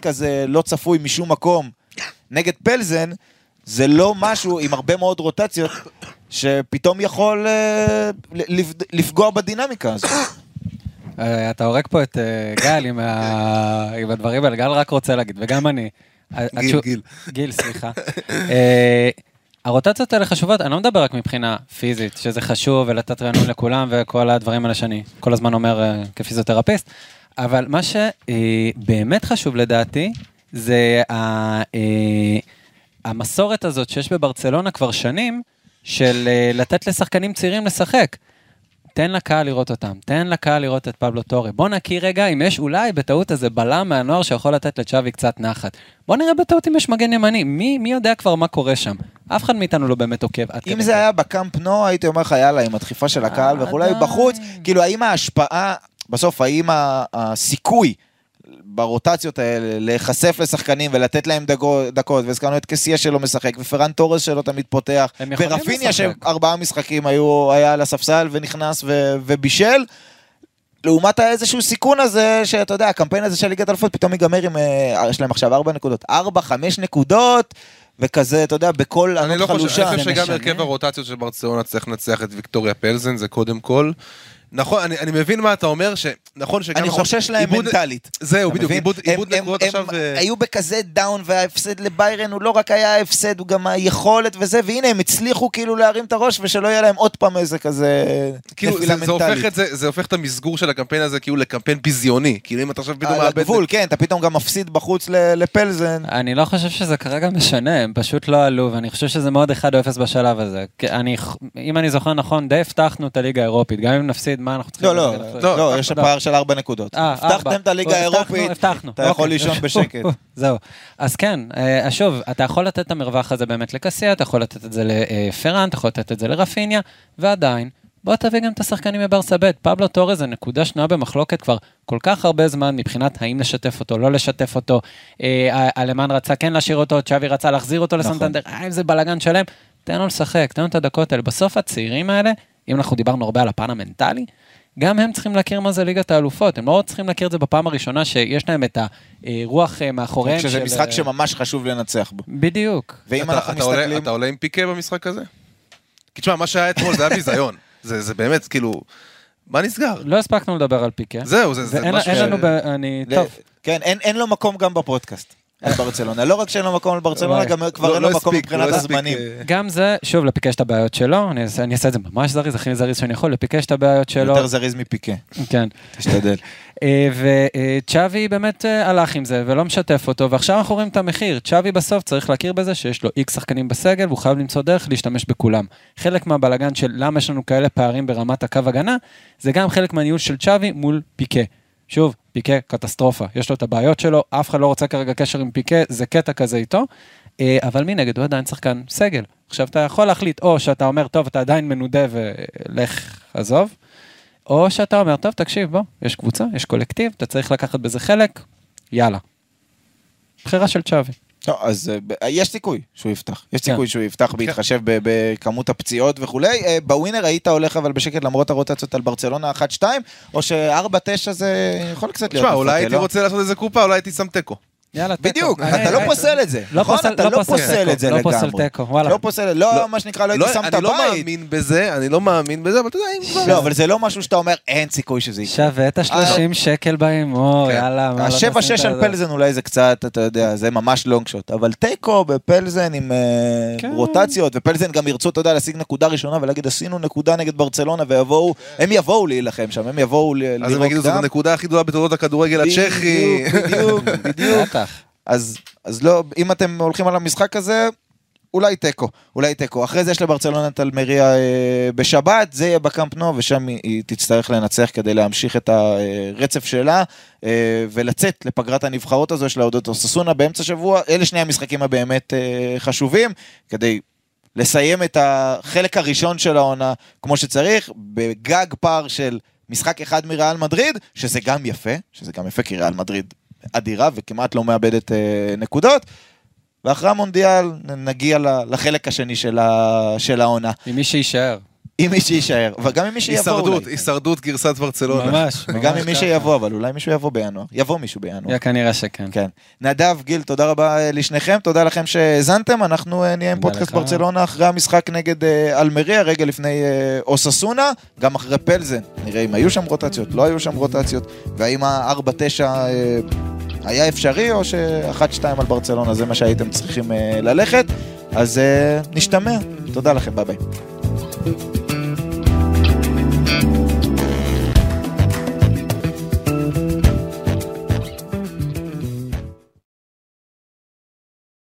כזה לא צפוי משום מקום נגד פלזן, זה לא משהו עם הרבה מאוד רוטציות, שפתאום יכול אה, לפ- לפגוע בדינמיקה הזאת. אה, אתה הורג פה את אה, גל עם ה- עם הדברים האלה, גל רק רוצה להגיד, וגם אני. גיל, גיל. גיל, סליחה. אה, הרוטציות האלה חשובות, אני לא מדבר רק מבחינה פיזית, שזה חשוב ולתת רענון לכולם וכל הדברים האלה שאני כל הזמן אומר אה, כפיזיותרפיסט, אבל מה שבאמת חשוב לדעתי, זה ה- אה, המסורת הזאת שיש בברצלונה כבר שנים, של אה, לתת לשחקנים צעירים לשחק. תן לקהל לראות אותם, תן לקהל לראות את פבלו טורי. בוא נכיר רגע אם יש אולי בטעות איזה בלם מהנוער שיכול לתת לצ'אבי קצת נחת. בוא נראה בטעות אם יש מגן ימני, מי, מי יודע כבר מה קורה שם? אף אחד מאיתנו לא באמת עוקב עד אם כדי זה כך. היה בקאמפ נו, הייתי אומר לך, יאללה, עם הדחיפה של הקהל אה, וכולי. בחוץ, כאילו, האם ההשפעה, בסוף, האם הסיכוי ברוטציות האלה להיחשף לשחקנים ולתת להם דקות, דקות והזכרנו את קסיה שלא משחק, ופרן תורס שלא תמיד פותח, ורפיניה. שארבעה משחקים היו, היה על הספסל ונכנס ו, ובישל. לעומת האיזשהו סיכון הזה, שאתה יודע, הקמפיין הזה של ליגת אלפות פתאום ייגמר עם, אה, יש להם עכשיו ארבע נקודות, ארבע, חמש נקודות, וכזה, אתה יודע, בכל אני ענות לא חושב, חלושה. אני חושב זה שגם? הרכב הרוטציות של ברצלונה צריך לנצח את ויקטוריה פלזן, זה קודם כל. נכון, אני, אני מבין מה אתה אומר, שנכון שגם אני עכשיו חושש להם איבוד- מנטלית. זהו, בדיוק, מבין? איבוד, הם- איבוד הם- נקודות הם עכשיו... אה, היו בכזה דאון, וההפסד לביירן הוא לא רק היה ההפסד, הוא גם היכולת וזה, והנה הם הצליחו כאילו להרים את הראש, ושלא יהיה להם עוד פעם איזה כזה כאילו, נפילה זה, זה, הופך מנטלית. את זה, זה הופך את המסגור של הקמפיין הזה כאילו לקמפיין ביזיוני. כאילו אם אתה עכשיו פתאום על מאבד... הגבול, כן, אתה פתאום גם מפסיד בחוץ ל- לפלזן. אני לא חושב שזה כרגע משנה, הם פשוט לא עלו, ואני חושב שזה מאוד 1-0 בשלב הזה. כי אני, אם אני זוכר נכון, די הבטחנו את הליגה האירופית, גם אם נפסיד, מה אנחנו צריכים... לא, לא? לא, לא, יש לא. פער של ארבע נקודות. אה, הבטחתם. את הליגה האירופית. אתה יכול אוקיי. לישון בשקט. זהו. אז כן, אה, שוב, אתה יכול לתת את המרווח הזה באמת לקסיה, אתה יכול לתת את זה לפרן, אתה יכול לתת את זה לרפיניה, ועדיין, בוא תביא גם את השחקנים מברסה ב'. פבלו טורז זה נקודה שנויה במחלוקת כבר כל כך הרבה זמן מבחינת האם לשתף אותו, לא לשתף אותו. אה, אלמן רצה כן להשאיר אותו, צ'אבי רצה להחזיר אותו נכון. לסנטנדר, אה, איזה בלאגן שלם. תן לו לשחק, תן לו את הדקות האלה. בסוף הצעירים האלה, אם אנחנו דיברנו הרבה על הפן המנטלי, גם הם צריכים להכיר מה זה ליגת האלופות, הם לא צריכים להכיר את זה בפעם הראשונה שיש להם את הרוח אה, מאחוריהם. שזה של, משחק אה, ממש חשוב לנצח בו. בדיוק. ואם אתה, אנחנו אתה, עולה, מסתכלים... אתה עולה עם פיקה במשחק הזה? כי תשמע, מה שהיה אתמול זה היה ביזיון. זה, זה באמת, כאילו, מה נסגר? לא הספקנו לדבר על פיקה. זהו, זה, זה משהו אין ש- לנו, ב... אני, ל- טוב, כן, אין אין לו מקום גם בפודקאסט. על ברצלונה. לא רק שאין לו מקום על ברצלונה. גם כבר לא- אין לא לו מקום הספיק, מבחינת לא הזמנים. אה, גם זה, שוב, לפיקה יש את הבעיות שלו, אני אעשה, את זה ממש זריז, הכי זריז שאני יכול, לפיקה יש את הבעיות שלו. יותר זריז מפיקה, כן. תשתדל. וצ'אבי באמת אה, הלך עם זה ולא משתף אותו, ועכשיו אנחנו רואים את המחיר. צ'אבי בסוף צריך להכיר בזה שיש לו איקס שחקנים בסגל, והוא חייב למצוא דרך להשתמש בכולם. חלק מהבלגן של למה יש לנו כאלה פערים ברמת הקו הגנה, זה גם חלק מהניהול של צ'אבי מול פיקה. שוב, פיקה קטסטרופה, יש לו את הבעיות שלו, אף אחד לא רוצה כרגע קשר עם פיקה, זה קטע כזה איתו, אה, אבל מנגד הוא עדיין שחקן סגל. עכשיו אתה יכול להחליט או שאתה אומר, טוב, אתה עדיין מנודה ולך, עזוב, או שאתה אומר, טוב, תקשיב, בוא, יש קבוצה, יש קולקטיב, אתה צריך לקחת בזה חלק, יאללה. בחירה של צ'אבי. לא, אז אה, ב- יש סיכוי שהוא יפתח. יש כן. סיכוי שהוא יפתח בהתחשב ב- בכמות הפציעות וכולי. אה, בווינר היית הולך אבל בשקט למרות הרוטציות על ברצלונה 1-2, או ש-4-9 זה יכול קצת להיות תשמע, אולי הייתי לא? רוצה לעשות איזה קופה, אולי הייתי שם תיקו. יאללה, תיקו. בדיוק, אני- אתה לא אני- פוסל את זה, לא נכון? פוסל- אתה לא לא פוסל את זה לא פוסל לגמרי. תיקו, וואלה. לא פוסל, לא לא, מה שנקרא, לא הייתי שם את אני לא הבית. מאמין בזה, אני לא מאמין בזה, אבל אתה יודע, אם כבר... לא, אבל זה לא משהו שאתה אומר, אין סיכוי שזה יקרה. שווה את ה-30 שקל בהימור, כן. יאללה. השבע שש על? פלזן אולי זה קצת, אתה יודע, זה ממש לונג שוט, אבל תיקו בפלזן עם אה, כן. רוטציות, ופלזן גם ירצו, אתה יודע, להשיג נקודה ראשונה ולהגיד, עשינו נקודה נגד ברצלונה, ויבואו, הם יבואו להילחם שם, הם יבואו ל- אז הם יגידו, זאת. הנקודה הכי גדולה בתולדות הכדורגל הצ'כי. בדיוק, בדיוק, בדיוק. בטח. אז, אז לא, אם אתם הולכים על המשחק הזה, אולי תיקו, אולי תיקו. אחרי זה יש לברצלונה את אלמריה אה, בשבת, זה יהיה בקאמפ נו, ושם היא, היא תצטרך לנצח כדי להמשיך את הרצף שלה, אה, ולצאת לפגרת הנבחרות הזו, יש לה אוססונה באמצע שבוע. אלה שני המשחקים הבאמת אה, חשובים, כדי לסיים את החלק הראשון של העונה כמו שצריך, בגג פער של משחק אחד מריאל מדריד, שזה גם יפה, שזה גם יפה כי ריאל מדריד אדירה וכמעט לא מאבדת אה, נקודות. ואחרי המונדיאל נגיע ל- לחלק השני של, ה, של העונה. עם מי שיישאר. עם מי שיישאר, וגם עם מי שיבוא הישרדות, אולי. הישרדות גרסת ברצלונה. ממש. וגם ממש עם מי. שיבוא, אבל אולי מישהו יבוא בינואר. יבוא מישהו בינואר. יא, כנראה שכן. כן. נדב, גיל, תודה רבה אה, לשניכם, תודה לכם שהאזנתם, אנחנו אה, נהיה עם פודקאסט. ברצלונה אחרי המשחק נגד אלמריה, רגע לפני אוססונה, גם אחרי פלזן, נראה אם היו שם רוטציות, לא היו שם רוטציות, והאם ה-4-9 אה, היה אפשרי, או ש-1-2 על ברצלונה, זה מה שהייתם צריכים אה, ללכת, אז אה, נשתמע, תודה לכם, ביי ביי.